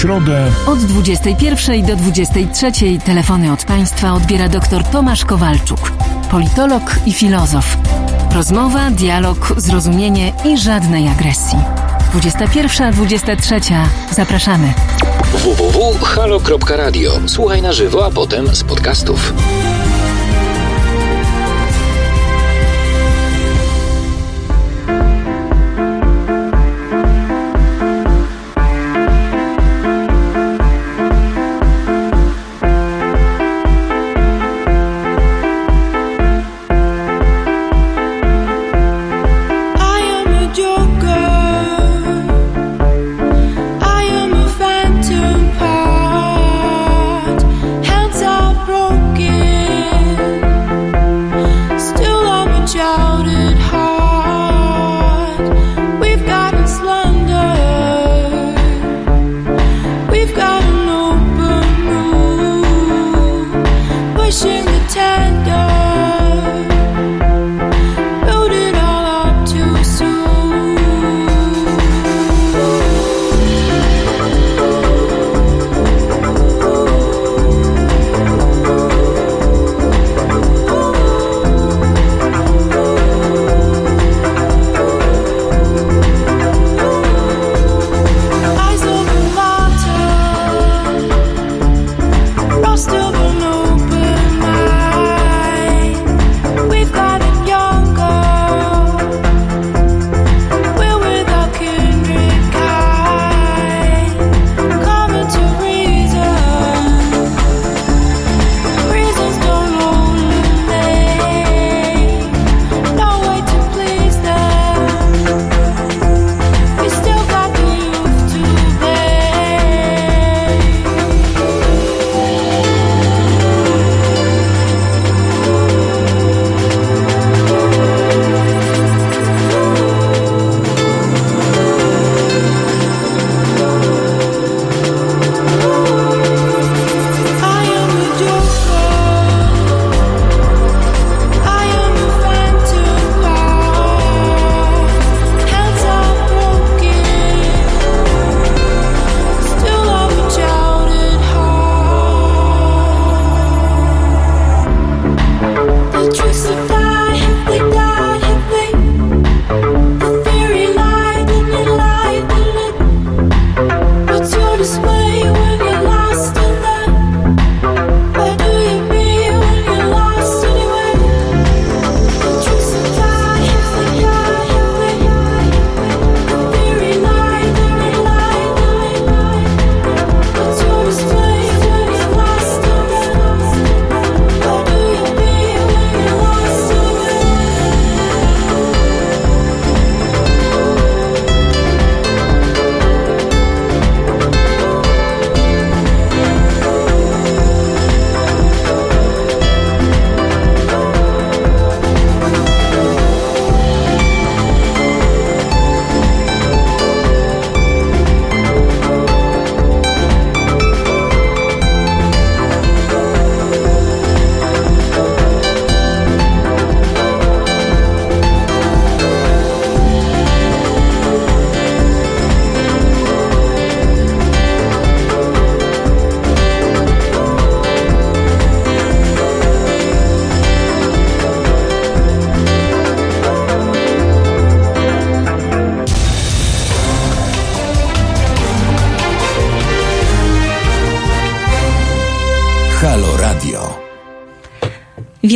Środę Od 21 do 23 telefony od Państwa odbiera dr Tomasz Kowalczuk, politolog i filozof. Rozmowa, dialog, zrozumienie i żadnej agresji. 21-23. Zapraszamy. www.halo.radio. Słuchaj na żywo, a potem z podcastów.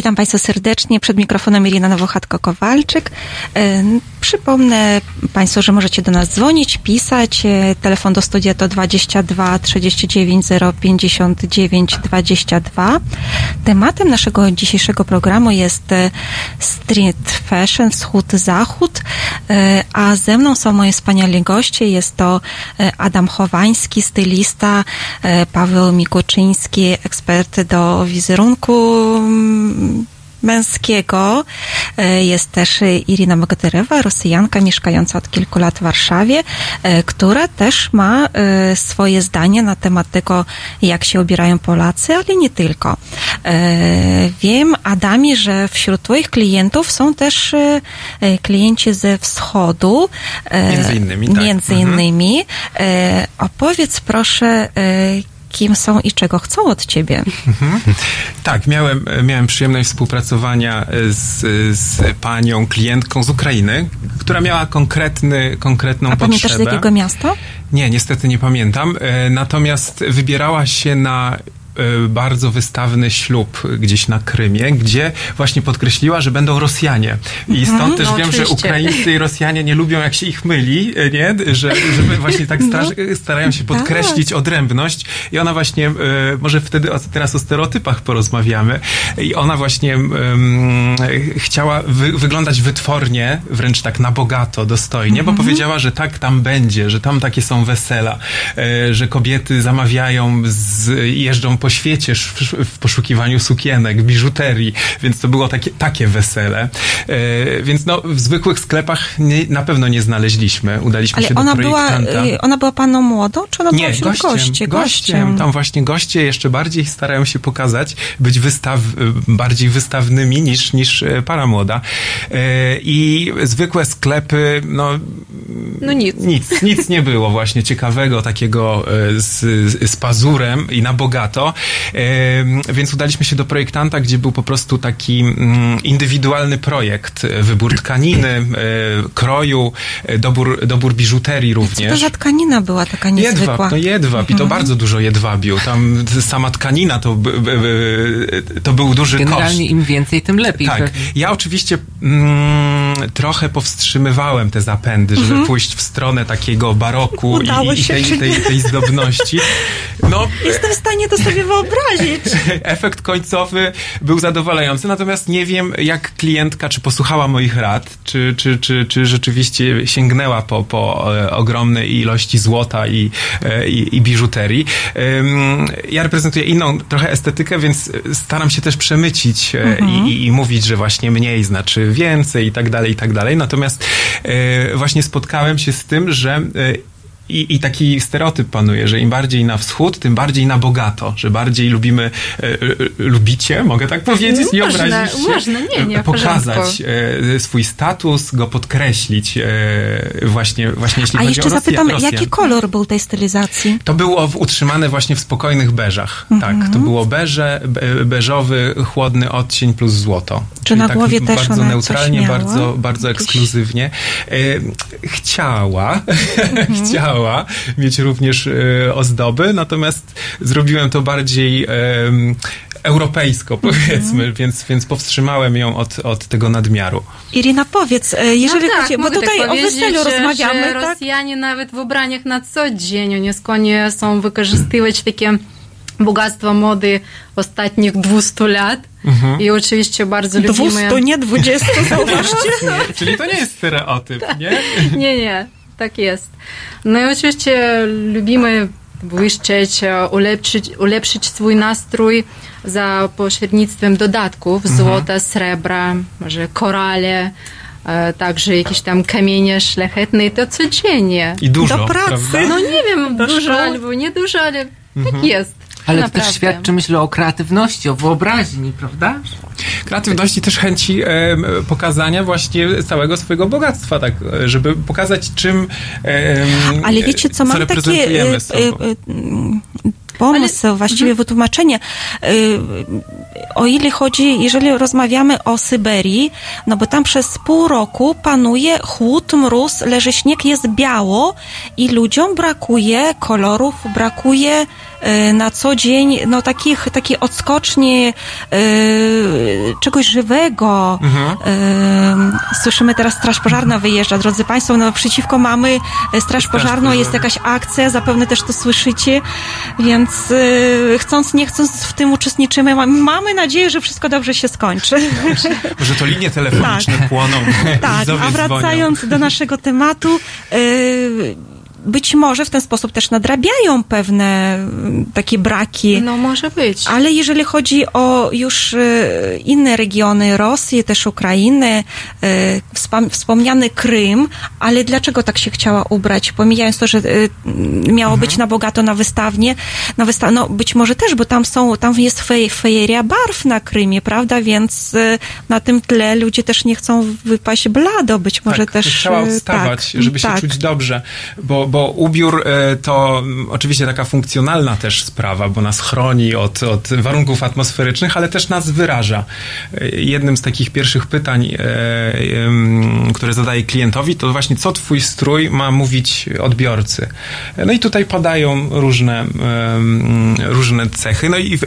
Witam Państwa serdecznie. Przed mikrofonem Irina Nowochatko-Kowalczyk. E, Przypomnę Państwu, że możecie do nas dzwonić, pisać. E, Telefon do studia to 22 39 059 22. Tematem naszego dzisiejszego programu jest e, street fashion, wschód-zachód, a ze mną są moi wspaniali goście. Jest to Adam Chowański, stylista, Paweł Mikuczyński, ekspert do wizerunku męskiego. E, Jest też Irina Mogoderewa, Rosjanka mieszkająca od kilku lat w Warszawie, e, która też ma e, swoje zdanie na temat tego, jak się ubierają Polacy, ale nie tylko. Wiem, Adami, że wśród Twoich klientów są też klienci ze wschodu. Między innymi, tak. Między Mhm. innymi. E, Opowiedz proszę, kim są i czego chcą od Ciebie. Mhm. Tak, miałem, miałem przyjemność współpracowania z, z panią klientką z Ukrainy, która miała konkretny, konkretną A pamiętasz z potrzebę. jakiego miasta? Nie, niestety nie pamiętam. E, Natomiast wybierała się na bardzo wystawny ślub gdzieś na Krymie, gdzie właśnie podkreśliła, że będą Rosjanie. I Mhm. stąd też No, wiem, że oczywiście. Ukraińcy i Rosjanie nie lubią, jak się ich myli, e, nie? Że, żeby właśnie tak straż, starają się podkreślić odrębność. I ona właśnie, e, może wtedy o, teraz o stereotypach porozmawiamy. I ona właśnie em, chciała wy, wyglądać wytwornie, wręcz tak na bogato, dostojnie, bo powiedziała, że tak tam będzie, że tam takie są wesela, że kobiety zamawiają, z, jeżdżą po świecie w poszukiwaniu sukienek, biżuterii, więc to było takie, takie wesele. E, więc no, w zwykłych sklepach nie, na pewno nie znaleźliśmy. Udaliśmy Ale się ona do była, projektanta. y, ona była paną młodą, czy ona była Nie, wśród gościem, goście? gościem. Tam właśnie goście jeszcze bardziej starają się pokazać, być wystaw, bardziej wystawnymi niż, niż e, para młoda. E, I zwykłe sklepy, no No nic. nic, nic nie było właśnie ciekawego, takiego e, z, z pazurem i na bogato. Więc udaliśmy się do projektanta, gdzie był po prostu taki mm, indywidualny projekt. E, Wybór tkaniny, e, kroju, e, dobór, dobór biżuterii Co również. to za tkanina była taka niezwykła? Jedwab, no jedwab i to bardzo dużo jedwabiu. Tam sama tkanina to, to był duży Generalnie koszt. im więcej, tym lepiej. Tak. Ja oczywiście mm, trochę powstrzymywałem te zapędy, żeby pójść w stronę takiego baroku Mhm. Udało i, i tej, tej, nie? tej zdobności. No, Jestem w stanie to sobie wyobrazić. efekt końcowy był zadowalający, natomiast nie wiem, jak klientka, czy posłuchała moich rad, czy, czy, czy, czy rzeczywiście sięgnęła po, po e, ogromnej ilości złota i, e, i, i biżuterii. Ja reprezentuję inną trochę estetykę, więc staram się też przemycić e, i, i, i mówić, że właśnie mniej znaczy więcej i tak dalej, i tak dalej. Natomiast właśnie spotkałem się z tym, że i, I taki stereotyp panuje, że im bardziej na wschód, tym bardziej na bogato, że bardziej lubimy, e, e, lubicie, mogę tak powiedzieć, Można, obrazisz się? można, nie, nie, w Pokazać e, swój status, go podkreślić e, właśnie, właśnie jeśli A chodzi jeszcze o Rosję, zapytam, Rosjan. jaki kolor był tej stylizacji? To było utrzymane właśnie w spokojnych beżach. Mhm. Tak, to było beże, be, beżowy, chłodny odcień plus złoto. Czy na tak głowie też bardzo neutralnie, bardzo, bardzo ekskluzywnie. E, chciała, Mhm. chciała mieć również e, ozdoby, natomiast zrobiłem to bardziej europejsko, Mhm. powiedzmy, więc, więc powstrzymałem ją od, od tego nadmiaru. Irina, powiedz, e, jeżeli no tak, chodzi, bo mogę tutaj tak o weselu że, rozmawiamy, że tak? Rosjanie nawet w ubraniach na co dzień, oni skłonni są wykorzystywać takie bogactwo mody ostatnich 200 lat. Mhm. I oczywiście bardzo lubimy... 200, nie 20, zauważcie. Czyli to nie jest stereotyp, nie? Nie, nie, tak jest. No i oczywiście lubimy błyszczeć, e, ulepszyć, ulepszyć swój nastrój za pośrednictwem dodatków Mhm. złota, srebra, może korale, e, także jakieś tam kamienie szlachetne i to codziennie. I dużo, Do pracy. prawda? No nie wiem, dużo albo nie dużo, ale Mhm. tak jest. Ale to Naprawdę. też świadczy, myślę, o kreatywności, o wyobraźni, prawda? kreatywności też chęci em, pokazania właśnie całego swojego bogactwa, tak, e, żeby pokazać czym em, Ale wiecie co, mam takie reprezentujemy e, sobą. e, e, pomysł, właściwie wytłumaczenie. O ile chodzi, jeżeli rozmawiamy o Syberii, no bo tam przez pół roku panuje chłód, mróz, leży śnieg, jest biało i ludziom brakuje kolorów, brakuje e, na co dzień no takich, takiej odskoczni e, czegoś żywego. E, słyszymy teraz Straż Pożarna wyjeżdża, drodzy Państwo, no przeciwko mamy Straż Pożarną, jest jakaś akcja, zapewne też to słyszycie, więc chcąc, nie chcąc w tym uczestniczymy. Ma- Mamy nadzieję, że wszystko dobrze się skończy. Może to linie telefoniczne płoną. Tak, a dzwonią. wracając do naszego tematu, y, być może w ten sposób też nadrabiają pewne y, takie braki. No może być. Ale jeżeli chodzi o już y, inne regiony Rosji, też Ukrainy, wspom- wspomniany Krym, ale dlaczego tak się chciała ubrać? Pomijając to, że y, miało być na bogato na wystawnie, na wysta- no być może też, bo tam są, tam jest fej- fejeria barw na Krymie, prawda? Więc y, na tym tle ludzie też nie chcą wypaść blado, być może tak, też... Chciała odstawać, tak, żeby się tak. czuć dobrze, bo, bo ubiór e, to mm, oczywiście taka funkcjonalna też sprawa, bo nas chroni od, od warunków atmosferycznych, ale też nas wyraża. E, Jednym z takich pierwszych pytań, e, które zadaję klientowi, to właśnie co twój strój ma mówić odbiorcy. No i tutaj padają różne, różne cechy, no i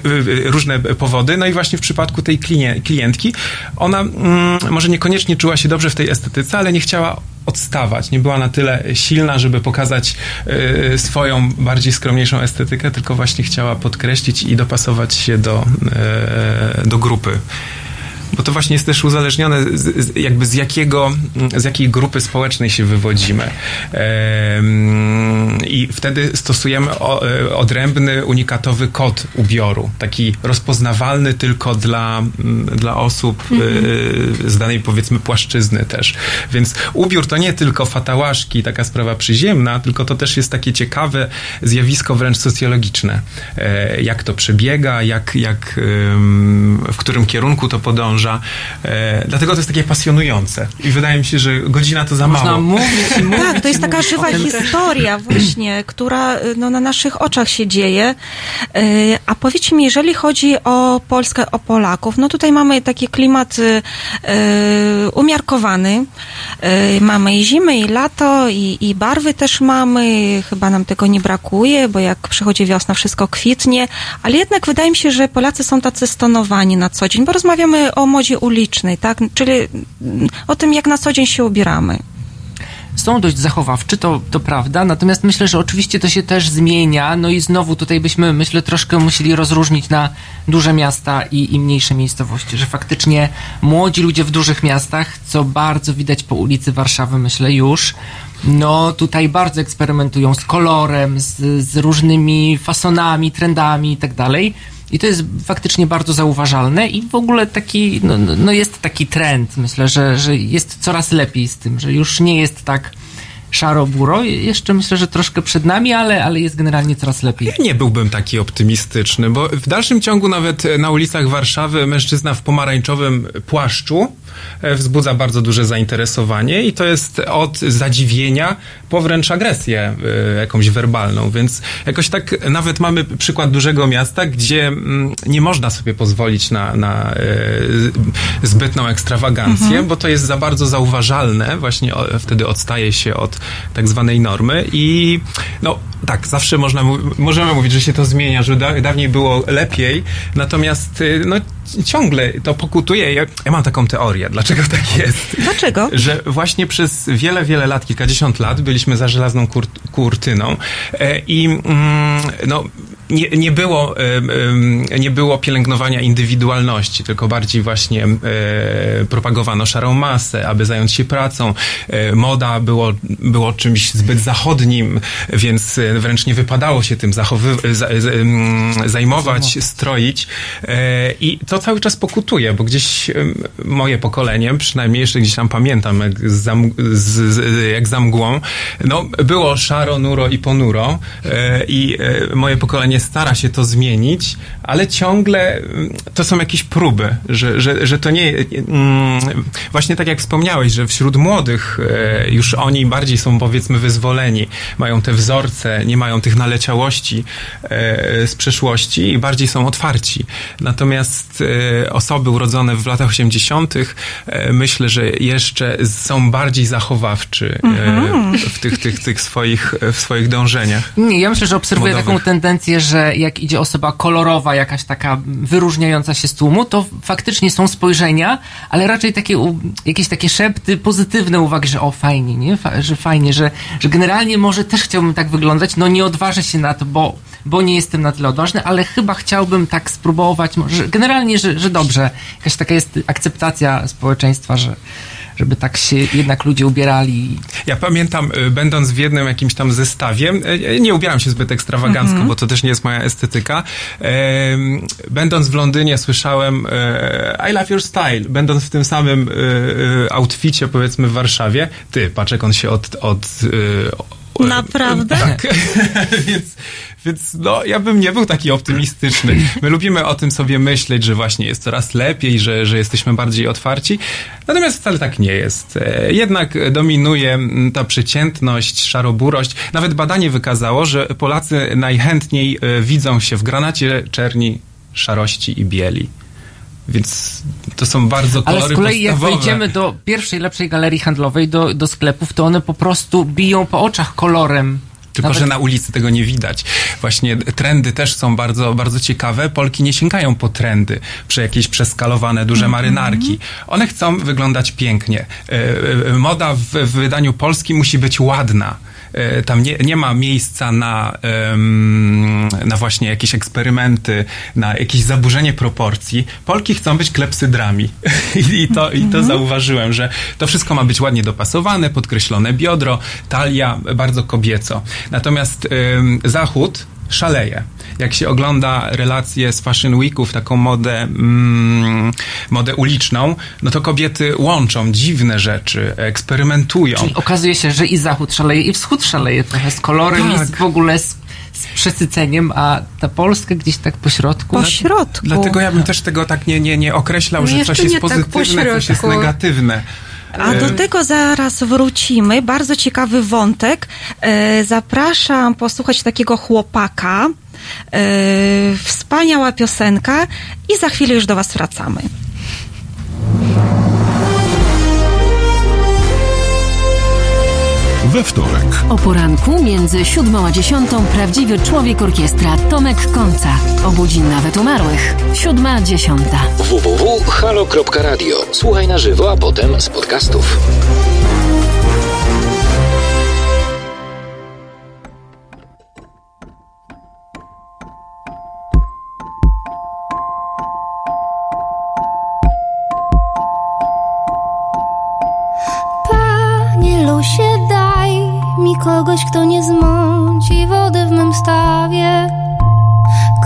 różne powody, no i właśnie w przypadku tej klientki, ona mm, może niekoniecznie czuła się dobrze w tej estetyce, ale nie chciała odstawać. Nie była na tyle silna, żeby pokazać y, swoją bardziej skromniejszą estetykę, tylko właśnie chciała podkreślić i dopasować się do, y, do grupy. Bo to właśnie jest też uzależnione z, z, jakby z jakiego, z jakiej grupy społecznej się wywodzimy. Em, I wtedy stosujemy o, e, odrębny, unikatowy kod ubioru, taki rozpoznawalny tylko dla, dla osób e, z danej powiedzmy płaszczyzny też. Więc ubiór to nie tylko fatałaszki, taka sprawa przyziemna, tylko to też jest takie ciekawe zjawisko wręcz socjologiczne. E, Jak to przebiega, jak, jak, w którym kierunku to podąża. E, Dlatego to jest takie pasjonujące. I wydaje mi się, że godzina to za Można mało. mówić mówić Tak, to jest taka żywa historia właśnie, która no, na naszych oczach się dzieje. Y, A powiedzcie mi, jeżeli chodzi o Polskę, o Polaków, no tutaj mamy taki klimat y, y, umiarkowany. Y, Mamy i zimę, i lato, i, i barwy też mamy. Chyba nam tego nie brakuje, bo jak przychodzi wiosna, wszystko kwitnie. Ale jednak wydaje mi się, że Polacy są tacy stonowani na co dzień, bo rozmawiamy o modzie ulicznej, tak? Czyli mm, o tym, jak na co dzień się ubieramy. są dość zachowawczy, to, to prawda, natomiast myślę, że oczywiście to się też zmienia, no i znowu tutaj byśmy, myślę, troszkę musieli rozróżnić na duże miasta i, i mniejsze miejscowości, że faktycznie młodzi ludzie w dużych miastach, co bardzo widać po ulicy Warszawy, myślę już, no tutaj bardzo eksperymentują z kolorem, z, z różnymi fasonami, trendami i tak dalej. I to jest faktycznie bardzo zauważalne i w ogóle taki, no, no no jest taki trend, myślę, że, że jest coraz lepiej z tym, że już nie jest tak szaro-buro. Jeszcze myślę, że troszkę przed nami, ale, ale jest generalnie coraz lepiej. Ja nie byłbym taki optymistyczny, bo w dalszym ciągu nawet na ulicach Warszawy mężczyzna w pomarańczowym płaszczu e, wzbudza bardzo duże zainteresowanie i to jest od zadziwienia po wręcz agresję e, jakąś werbalną, więc jakoś tak nawet mamy przykład dużego miasta, gdzie mm, nie można sobie pozwolić na, na e, zbytną ekstrawagancję, Mhm. bo to jest za bardzo zauważalne, właśnie wtedy odstaje się od tak zwanej normy i no tak, zawsze można, możemy mówić, że się to zmienia, że da, dawniej było lepiej, natomiast y, no ciągle to pokutuje. Ja, ja mam taką teorię, dlaczego tak jest. Dlaczego? Że właśnie przez wiele, wiele lat, kilkadziesiąt lat byliśmy za żelazną kur, kurtyną e, i mm, no nie, nie, było, nie było pielęgnowania indywidualności, tylko bardziej właśnie e, propagowano szarą masę, aby zająć się pracą. E, moda było, było czymś zbyt zachodnim, więc e, wręcz nie wypadało się tym zajmować, stroić. I to cały czas pokutuje, bo gdzieś moje pokolenie, przynajmniej jeszcze gdzieś tam pamiętam, jak za, jak za mgłą, no, było szaro, nuro i ponuro i moje pokolenie generalnie stara się to zmienić, ale ciągle mm, to są jakieś próby, że, że, że to nie. mm, Właśnie tak jak wspomniałeś, że wśród młodych e, już oni bardziej są powiedzmy wyzwoleni, mają te wzorce, nie mają tych naleciałości e, z przeszłości i bardziej są otwarci. Natomiast e, osoby urodzone w latach 80., e, myślę, że jeszcze są bardziej zachowawczy Mhm. w tych, tych, tych swoich, w swoich dążeniach. Nie, ja myślę, że obserwuję Modowych. taką tendencję, że jak idzie osoba kolorowa, jakaś taka wyróżniająca się z tłumu, to faktycznie są spojrzenia, ale raczej takie, jakieś takie szepty, pozytywne uwagi, że o, fajnie, nie? Fa- że fajnie, że, że generalnie może też chciałbym tak wyglądać, no nie odważę się na to, bo, bo nie jestem na tyle odważny, ale chyba chciałbym tak spróbować, może generalnie, że, że dobrze. Jakaś taka jest akceptacja społeczeństwa, że żeby tak się jednak ludzie ubierali. Ja pamiętam, y, będąc w jednym jakimś tam zestawie, y, nie ubieram się zbyt ekstrawagancko, Mhm. bo to też nie jest moja estetyka. Będąc w Londynie słyszałem I love your style. Będąc w tym samym outficie, powiedzmy w Warszawie, ty, patrz jak on się od... od Naprawdę? Tak. więc, więc no, ja bym nie był taki optymistyczny. My lubimy o tym sobie myśleć, że właśnie jest coraz lepiej, że, że jesteśmy bardziej otwarci. Natomiast wcale tak nie jest. E, Jednak dominuje ta przeciętność, szaroburość. Nawet badanie wykazało, że Polacy najchętniej e, widzą się w granacie, czerni, szarości i bieli. Więc to są bardzo Ale kolory z kolei jak podstawowe. wejdziemy do pierwszej, lepszej galerii handlowej, do, do sklepów, to one po prostu biją po oczach kolorem. Tylko, Nawet- że na ulicy tego nie widać. Właśnie trendy też są bardzo, bardzo ciekawe. Polki nie sięgają po trendy, przy jakieś przeskalowane duże marynarki. One chcą wyglądać pięknie. E, e, Moda w, w wydaniu polskim musi być ładna. E, Tam nie, nie ma miejsca na, na właśnie jakieś eksperymenty, na jakieś zaburzenie proporcji. Polki chcą być klepsydrami. I, to, I to zauważyłem, że to wszystko ma być ładnie dopasowane, podkreślone biodro, talia, bardzo kobieco. Natomiast Zachód szaleje. Jak się ogląda relacje z Fashion Weeków, taką modę, mm, modę uliczną, no to kobiety łączą dziwne rzeczy, eksperymentują. Czyli okazuje się, że i zachód szaleje, i wschód szaleje trochę z kolorem i Tak. z, w ogóle z, z przesyceniem, a ta Polska gdzieś tak po środku. Po środku. Dlatego ja bym też tego tak nie, nie, nie określał, No że jeszcze coś jest nie tak pozytywne, coś jest pośrodku. negatywne. A do E, tego zaraz wrócimy. Bardzo ciekawy wątek. E, Zapraszam posłuchać takiego chłopaka. E, Wspaniała piosenka i za chwilę już do Was wracamy. We wtorek O poranku między siódmą a dziesiątą prawdziwy człowiek orkiestra Tomek Końca. Obudzi nawet umarłych. Siódma, dziesiąta. www.halo.radio. Słuchaj na żywo, a potem z podcastów. Kogoś, kto nie zmąci wody w mym stawie.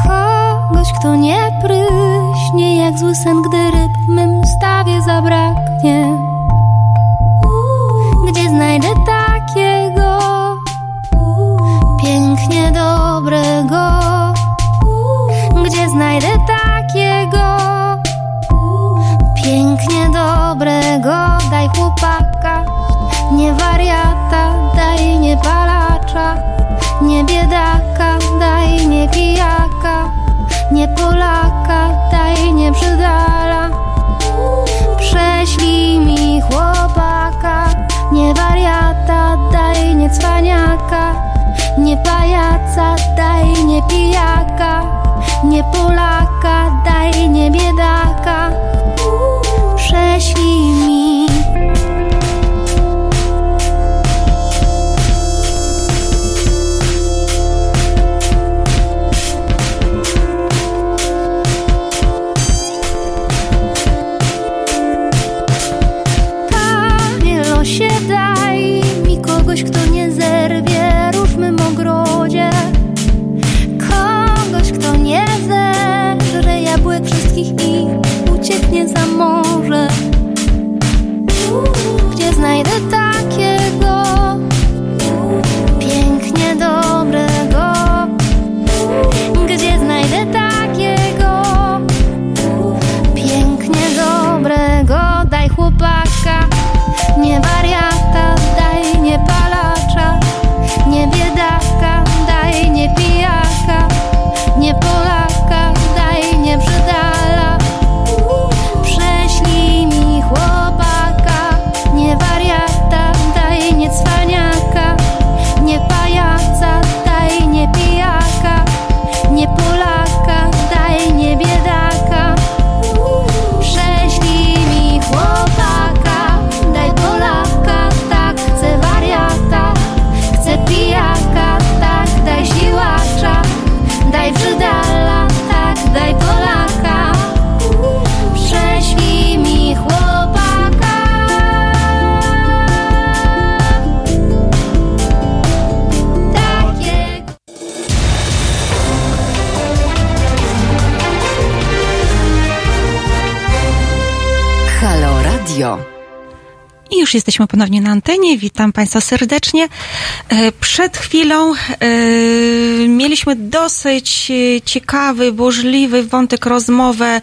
Kogoś, kto nie pryśnie jak zły sen, gdy ryb w mym stawie zabraknie. Nie Polaka, daj nie brzydala. Prześlij mi chłopaka, nie wariata, daj nie cwaniaka, nie pajaca, daj nie pijaka, nie Polaka, daj nie biedaka. Prześlij już jesteśmy ponownie na antenie. Witam Państwa serdecznie. E, Przed chwilą e, mieliśmy dosyć e, ciekawy, burzliwy wątek rozmowę.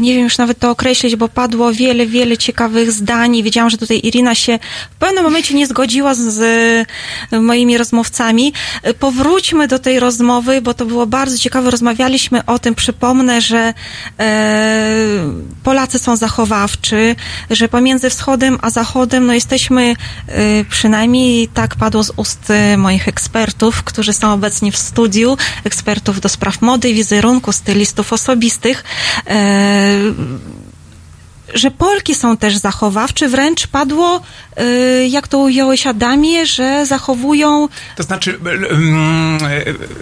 Nie wiem już nawet to określić, bo padło wiele, wiele ciekawych zdań. Wiedziałam, że tutaj Irina się w pewnym momencie nie zgodziła z, moimi rozmówcami. Powróćmy do tej rozmowy, bo to było bardzo ciekawe. Rozmawialiśmy o tym. Przypomnę, że Polacy są zachowawczy, że pomiędzy wschodem a zachodem no jesteśmy, y, przynajmniej tak padło z ust y, moich ekspertów, którzy są obecnie w studiu, ekspertów do spraw mody, wizerunku, stylistów osobistych, e, że Polki są też zachowawcze, wręcz padło, y, jak to ująłeś Adamie, że zachowują To znaczy,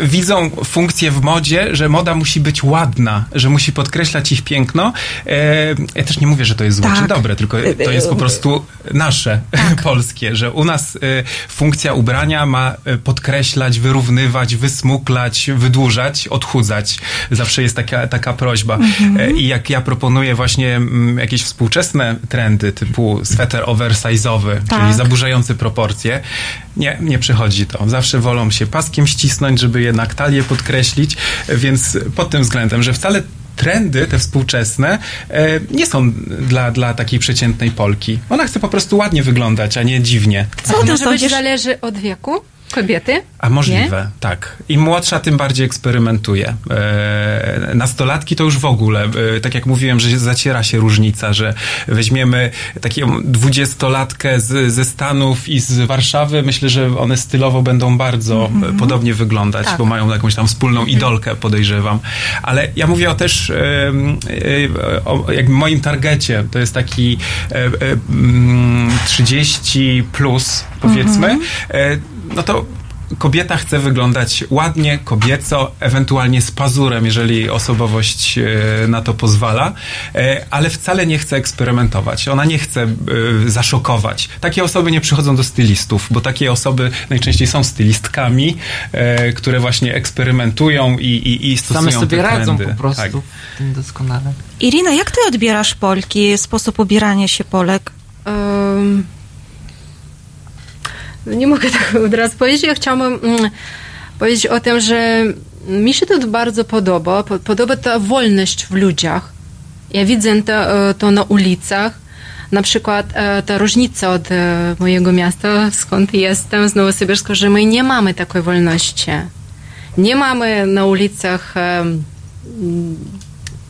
e, widzą funkcję w modzie, że moda musi być ładna, że musi podkreślać ich piękno. E, ja też nie mówię, że to jest złe Tak. czy dobre, tylko to jest po prostu nasze, polskie, że u nas e, funkcja ubrania ma e, podkreślać, wyrównywać, wysmuklać, wydłużać, odchudzać. Zawsze jest taka, taka prośba. Mhm. E, I jak ja proponuję właśnie mm, jakieś współczesne trendy, typu sweter oversize'owy, Tak. czyli zaburzający proporcje, nie, nie przychodzi to. Zawsze wolą się paskiem ścisnąć, żeby jednak talię podkreślić, więc pod tym względem, że wcale trendy, te współczesne, e, nie są dla, dla takiej przeciętnej Polki. Ona chce po prostu ładnie wyglądać, a nie dziwnie. Co Może być zależy od wieku kobiety? A możliwe, tak. Im młodsza, tym bardziej eksperymentuje. E, nastolatki to już w ogóle, e, tak jak mówiłem, że zaciera się różnica, że weźmiemy taką dwudziestolatkę z, ze Stanów i z Warszawy, myślę, że one stylowo będą bardzo Mhm. e, podobnie wyglądać, Tak. bo mają jakąś tam wspólną idolkę, podejrzewam. Ale ja mówię o też e, e, o jakby moim targecie. To jest taki e, e, mm, 30 plus, powiedzmy. Mhm. E, no to kobieta chce wyglądać ładnie, kobieco, ewentualnie z pazurem, jeżeli osobowość e, na to pozwala, e, ale wcale nie chce eksperymentować. Ona nie chce e, zaszokować. Takie osoby nie przychodzą do stylistów, bo takie osoby najczęściej są stylistkami, które właśnie eksperymentują i, i, i stosują Same sobie te radzą trendy. po prostu Tak. tym doskonale. Irina, jak ty odbierasz Polki, sposób ubierania się Polek? No nie mogę tak od razu powiedzieć. Ja chciałabym mm, powiedzieć o tym, że mi się to bardzo podoba. Po- Podoba ta wolność w ludziach. Ja widzę to, e, to na ulicach. Na przykład e, ta różnica od e, mojego miasta, skąd jestem, z Nowosybirska, że my nie mamy takiej wolności. Nie mamy na ulicach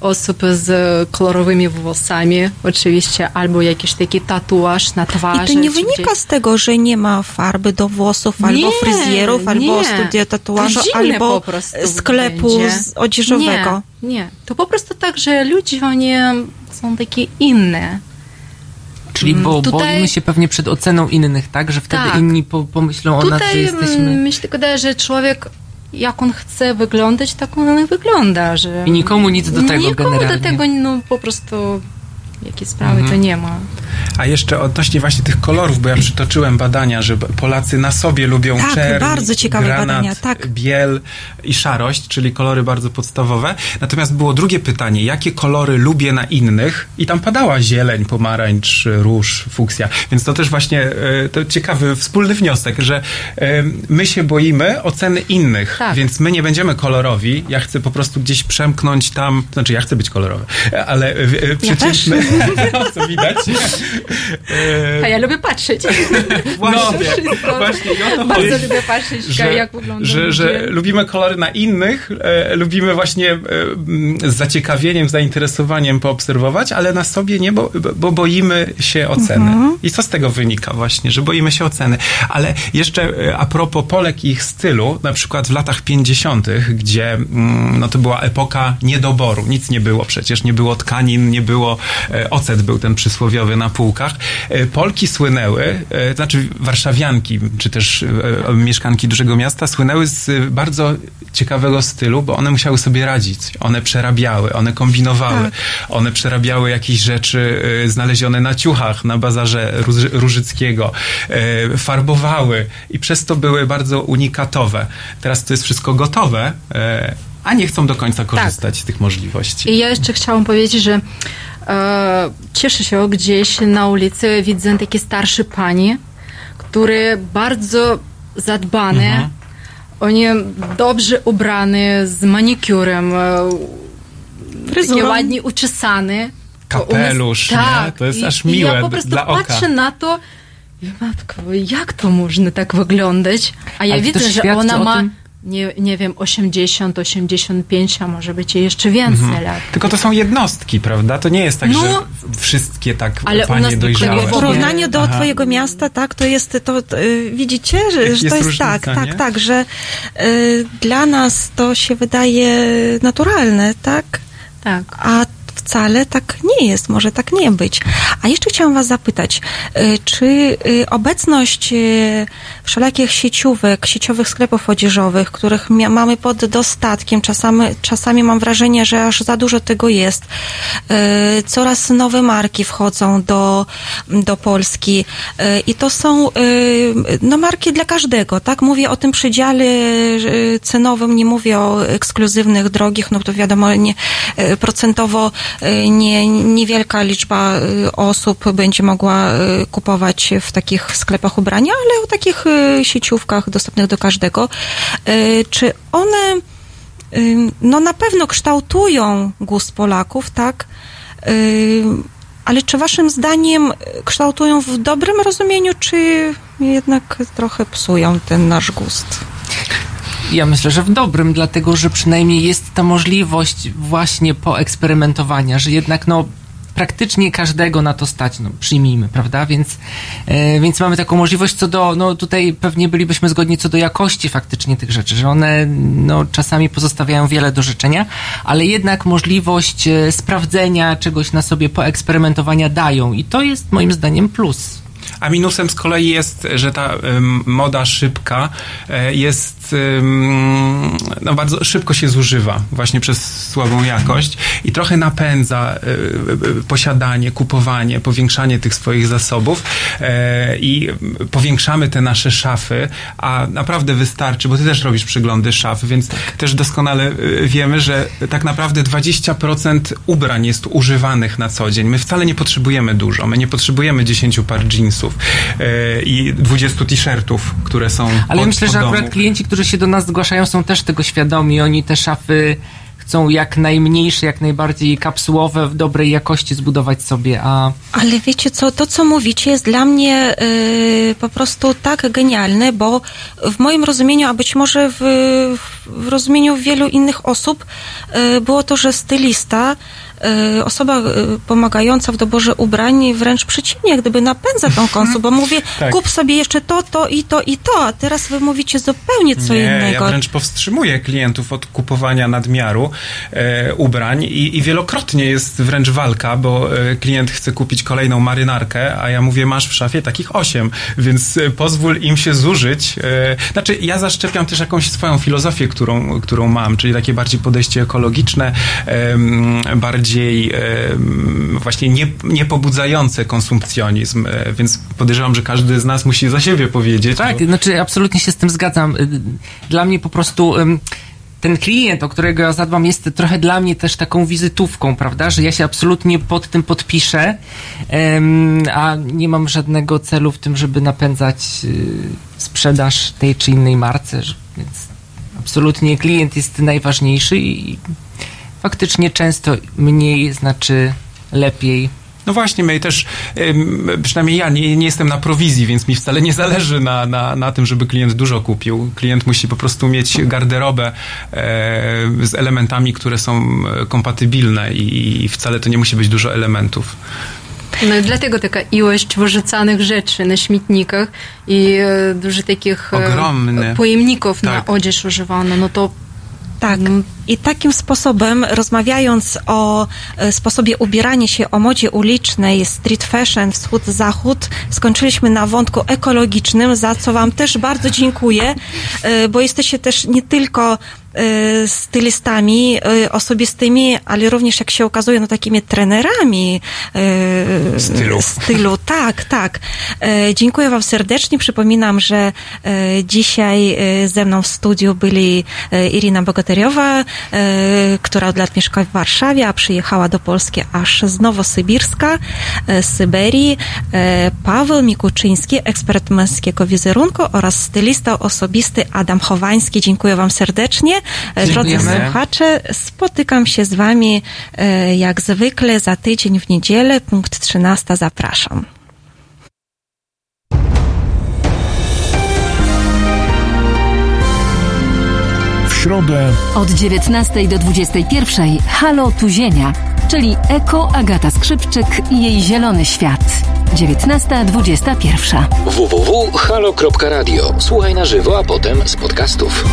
osób z kolorowymi włosami, oczywiście, albo jakiś taki tatuaż na twarzy. I to nie wynika gdzieś. z tego, że nie ma farby do włosów, albo Nie, fryzjerów, albo nie. studia tatuażu, albo sklepu odzieżowego. Nie, nie. To po prostu tak, że ludzie, oni są takie inne. Czyli Mm, bo tutaj- boimy się pewnie przed oceną innych, tak? Że wtedy Tak. inni po, pomyślą o nas, że jesteśmy... mm, myślę, wydaje, że człowiek, jak on chce wyglądać, tak on wygląda. Że I nikomu nic do tego Nikomu generalnie. do tego, no po prostu jakieś sprawy Mhm. to nie ma. A jeszcze odnośnie właśnie tych kolorów, bo ja przytoczyłem badania, że Polacy na sobie lubią Tak, czerń, bardzo ciekawe granat, badania, tak. biel i szarość, czyli kolory bardzo podstawowe. Natomiast było drugie pytanie, jakie kolory lubię na innych? I tam padała zieleń, pomarańcz, róż, fuksja. Więc to też właśnie e, to ciekawy wspólny wniosek, że e, my się boimy oceny innych, Tak. więc my nie będziemy kolorowi. Ja chcę po prostu gdzieś przemknąć tam, znaczy ja chcę być kolorowy, ale e, e, przeciętny, co widać. E, A ja lubię patrzeć. Właśnie, Wszystko. właśnie i o to Bardzo chodzi. lubię patrzeć, że, jak wygląda że, że lubimy kolory na innych, e, lubimy właśnie e, z zaciekawieniem, zainteresowaniem poobserwować, ale na sobie nie, bo, bo boimy się oceny. Mhm. I co z tego wynika właśnie, że boimy się oceny. Ale jeszcze e, a propos Polek i ich stylu, na przykład w latach 50., gdzie mm, no to była epoka niedoboru, nic nie było przecież, nie było tkanin, nie było, e, ocet był ten przysłowiowy na półkach. E, Polki słynęły, e, znaczy warszawianki, czy też e, mieszkanki dużego miasta słynęły z e, bardzo ciekawego stylu, bo one musiały sobie radzić. One przerabiały, one kombinowały, Tak. one przerabiały jakieś rzeczy e, znalezione na ciuchach, na bazarze Róż- Różyckiego, e, farbowały i przez to były bardzo unikatowe. Teraz to jest wszystko gotowe, e, a nie chcą do końca korzystać z tych możliwości. I ja jeszcze chciałam powiedzieć, że e, cieszę się gdzieś na ulicy, widzę takie starsze pani, które bardzo zadbane, Mhm. oni dobrze ubrane, z manikurem, e, takie ładnie uczesane. Kapelusz, nie? tak, To jest i- aż miłe Ja po prostu dla oka. patrzę na to matko, jak to można tak wyglądać? A ja Ale widzę, że ona ma, tym- nie, nie wiem, 80, 85, a może być i jeszcze więcej Mhm. lat. Tylko to są jednostki, prawda? To nie jest tak, No. że wszystkie tak Ale u panie nas dojrzałe. W porównaniu do Aha. twojego miasta, tak, to jest, to, to y, widzicie, że, jest to jest różnica, tak, nie? tak, tak, że y, dla nas to się wydaje naturalne, tak? Tak. A wcale tak nie jest, może tak nie być. A jeszcze chciałam was zapytać, y, czy y, obecność y, wszelakich sieciówek, sieciowych sklepów odzieżowych, których mamy pod dostatkiem, czasami, czasami mam wrażenie, że aż za dużo tego jest, coraz nowe marki wchodzą do, do Polski i to są no, marki dla każdego, tak? Mówię o tym przedziale cenowym, nie mówię o ekskluzywnych, drogich, no to wiadomo, nie, procentowo nie, niewielka liczba y, osób będzie mogła y, kupować w takich sklepach ubrania, ale o takich y, sieciówkach dostępnych do każdego. Y, Czy one y, no na pewno kształtują gust Polaków, tak? Y, Ale czy waszym zdaniem kształtują w dobrym rozumieniu, czy jednak trochę psują ten nasz gust? Ja myślę, że w dobrym, dlatego że przynajmniej jest ta możliwość właśnie poeksperymentowania, że jednak no praktycznie każdego na to stać, no przyjmijmy, prawda? Więc, e, więc mamy taką możliwość co do, no tutaj pewnie bylibyśmy zgodni co do jakości faktycznie tych rzeczy, że one no czasami pozostawiają wiele do życzenia, ale jednak możliwość e, sprawdzenia czegoś na sobie, poeksperymentowania dają i to jest moim zdaniem plus. A minusem z kolei jest, że ta ym, moda szybka e, jest no bardzo szybko się zużywa właśnie przez słabą jakość i trochę napędza y, y, posiadanie, kupowanie, powiększanie tych swoich zasobów e, i powiększamy te nasze szafy, a naprawdę wystarczy, bo ty też robisz przeglądy szaf, więc też doskonale y, wiemy, że tak naprawdę 20% ubrań jest używanych na co dzień. My wcale nie potrzebujemy dużo. My nie potrzebujemy 10 par jeansów e, i 20 t-shirtów, które są Ale pod, myślę, pod że domu. akurat klienci, którzy się do nas zgłaszają, są też tego świadomi. Oni te szafy chcą jak najmniejsze, jak najbardziej kapsułowe, w dobrej jakości zbudować sobie, a Ale wiecie co, to co mówicie jest dla mnie y, po prostu tak genialne, bo w moim rozumieniu, a być może w, w rozumieniu wielu innych osób, y, było to, że stylista, osoba y, pomagająca w doborze ubrań wręcz przeciwnie, jak gdyby napędza tą konsum, bo mówię, Tak. kup sobie jeszcze to, to i to i to, a teraz wy mówicie zupełnie co nie, innego. ja wręcz powstrzymuję klientów od kupowania nadmiaru e, ubrań i, i wielokrotnie jest wręcz walka, bo e, klient chce kupić kolejną marynarkę, a ja mówię, masz w szafie takich osiem, więc e, pozwól im się zużyć. E, znaczy, ja zaszczepiam też jakąś swoją filozofię, którą, którą mam, czyli takie bardziej podejście ekologiczne, em, bardziej em, właśnie nie, niepobudzające konsumpcjonizm, e, więc podejrzewam, że każdy z nas musi za siebie powiedzieć. Tak, bo- znaczy absolutnie się z tym zgadzam. Y, Dla mnie po prostu ten klient, o którego ja zadbam, jest trochę dla mnie też taką wizytówką, prawda? Że ja się absolutnie pod tym podpiszę, a nie mam żadnego celu w tym, żeby napędzać y, sprzedaż tej czy innej marce, więc absolutnie klient jest najważniejszy i faktycznie często mniej znaczy lepiej. No właśnie, my też, przynajmniej ja nie, nie jestem na prowizji, więc mi wcale nie zależy na, na, na tym, żeby klient dużo kupił. Klient musi po prostu mieć garderobę e, z elementami, które są e, kompatybilne i, i wcale to nie musi być dużo elementów. No i dlatego taka ilość wyrzucanych rzeczy na śmietnikach i e, dużo takich e, Ogromny. pojemników na Tak. odzież używano, no to Tak. I takim sposobem, rozmawiając o e, sposobie ubierania się, o modzie ulicznej, street fashion, wschód-zachód, skończyliśmy na wątku ekologicznym, za co Wam też bardzo dziękuję, e, bo jesteście też nie tylko stylistami e, osobistymi, ale również, jak się okazuje, no takimi trenerami e, Stylu. stylu. Tak, tak. Dziękuję Wam serdecznie. Przypominam, że dzisiaj ze mną w studiu byli Irina Bogateriowa, która od lat mieszka w Warszawie, a przyjechała do Polski aż z Nowosybirska, z Syberii, Paweł Mikuczyński, ekspert męskiego wizerunku oraz stylista osobisty Adam Chowański. Dziękuję Wam serdecznie. E, Drodzy Dziękujemy. słuchacze, spotykam się z Wami e, jak zwykle za tydzień w niedzielę, punkt 13. Zapraszam. W środę Od 19 do 21 Halo Tu Ziemia, czyli Eko Agata Skrzypczyk i jej zielony świat. 19.21. www.halo.radio. Słuchaj na żywo, a potem z podcastów.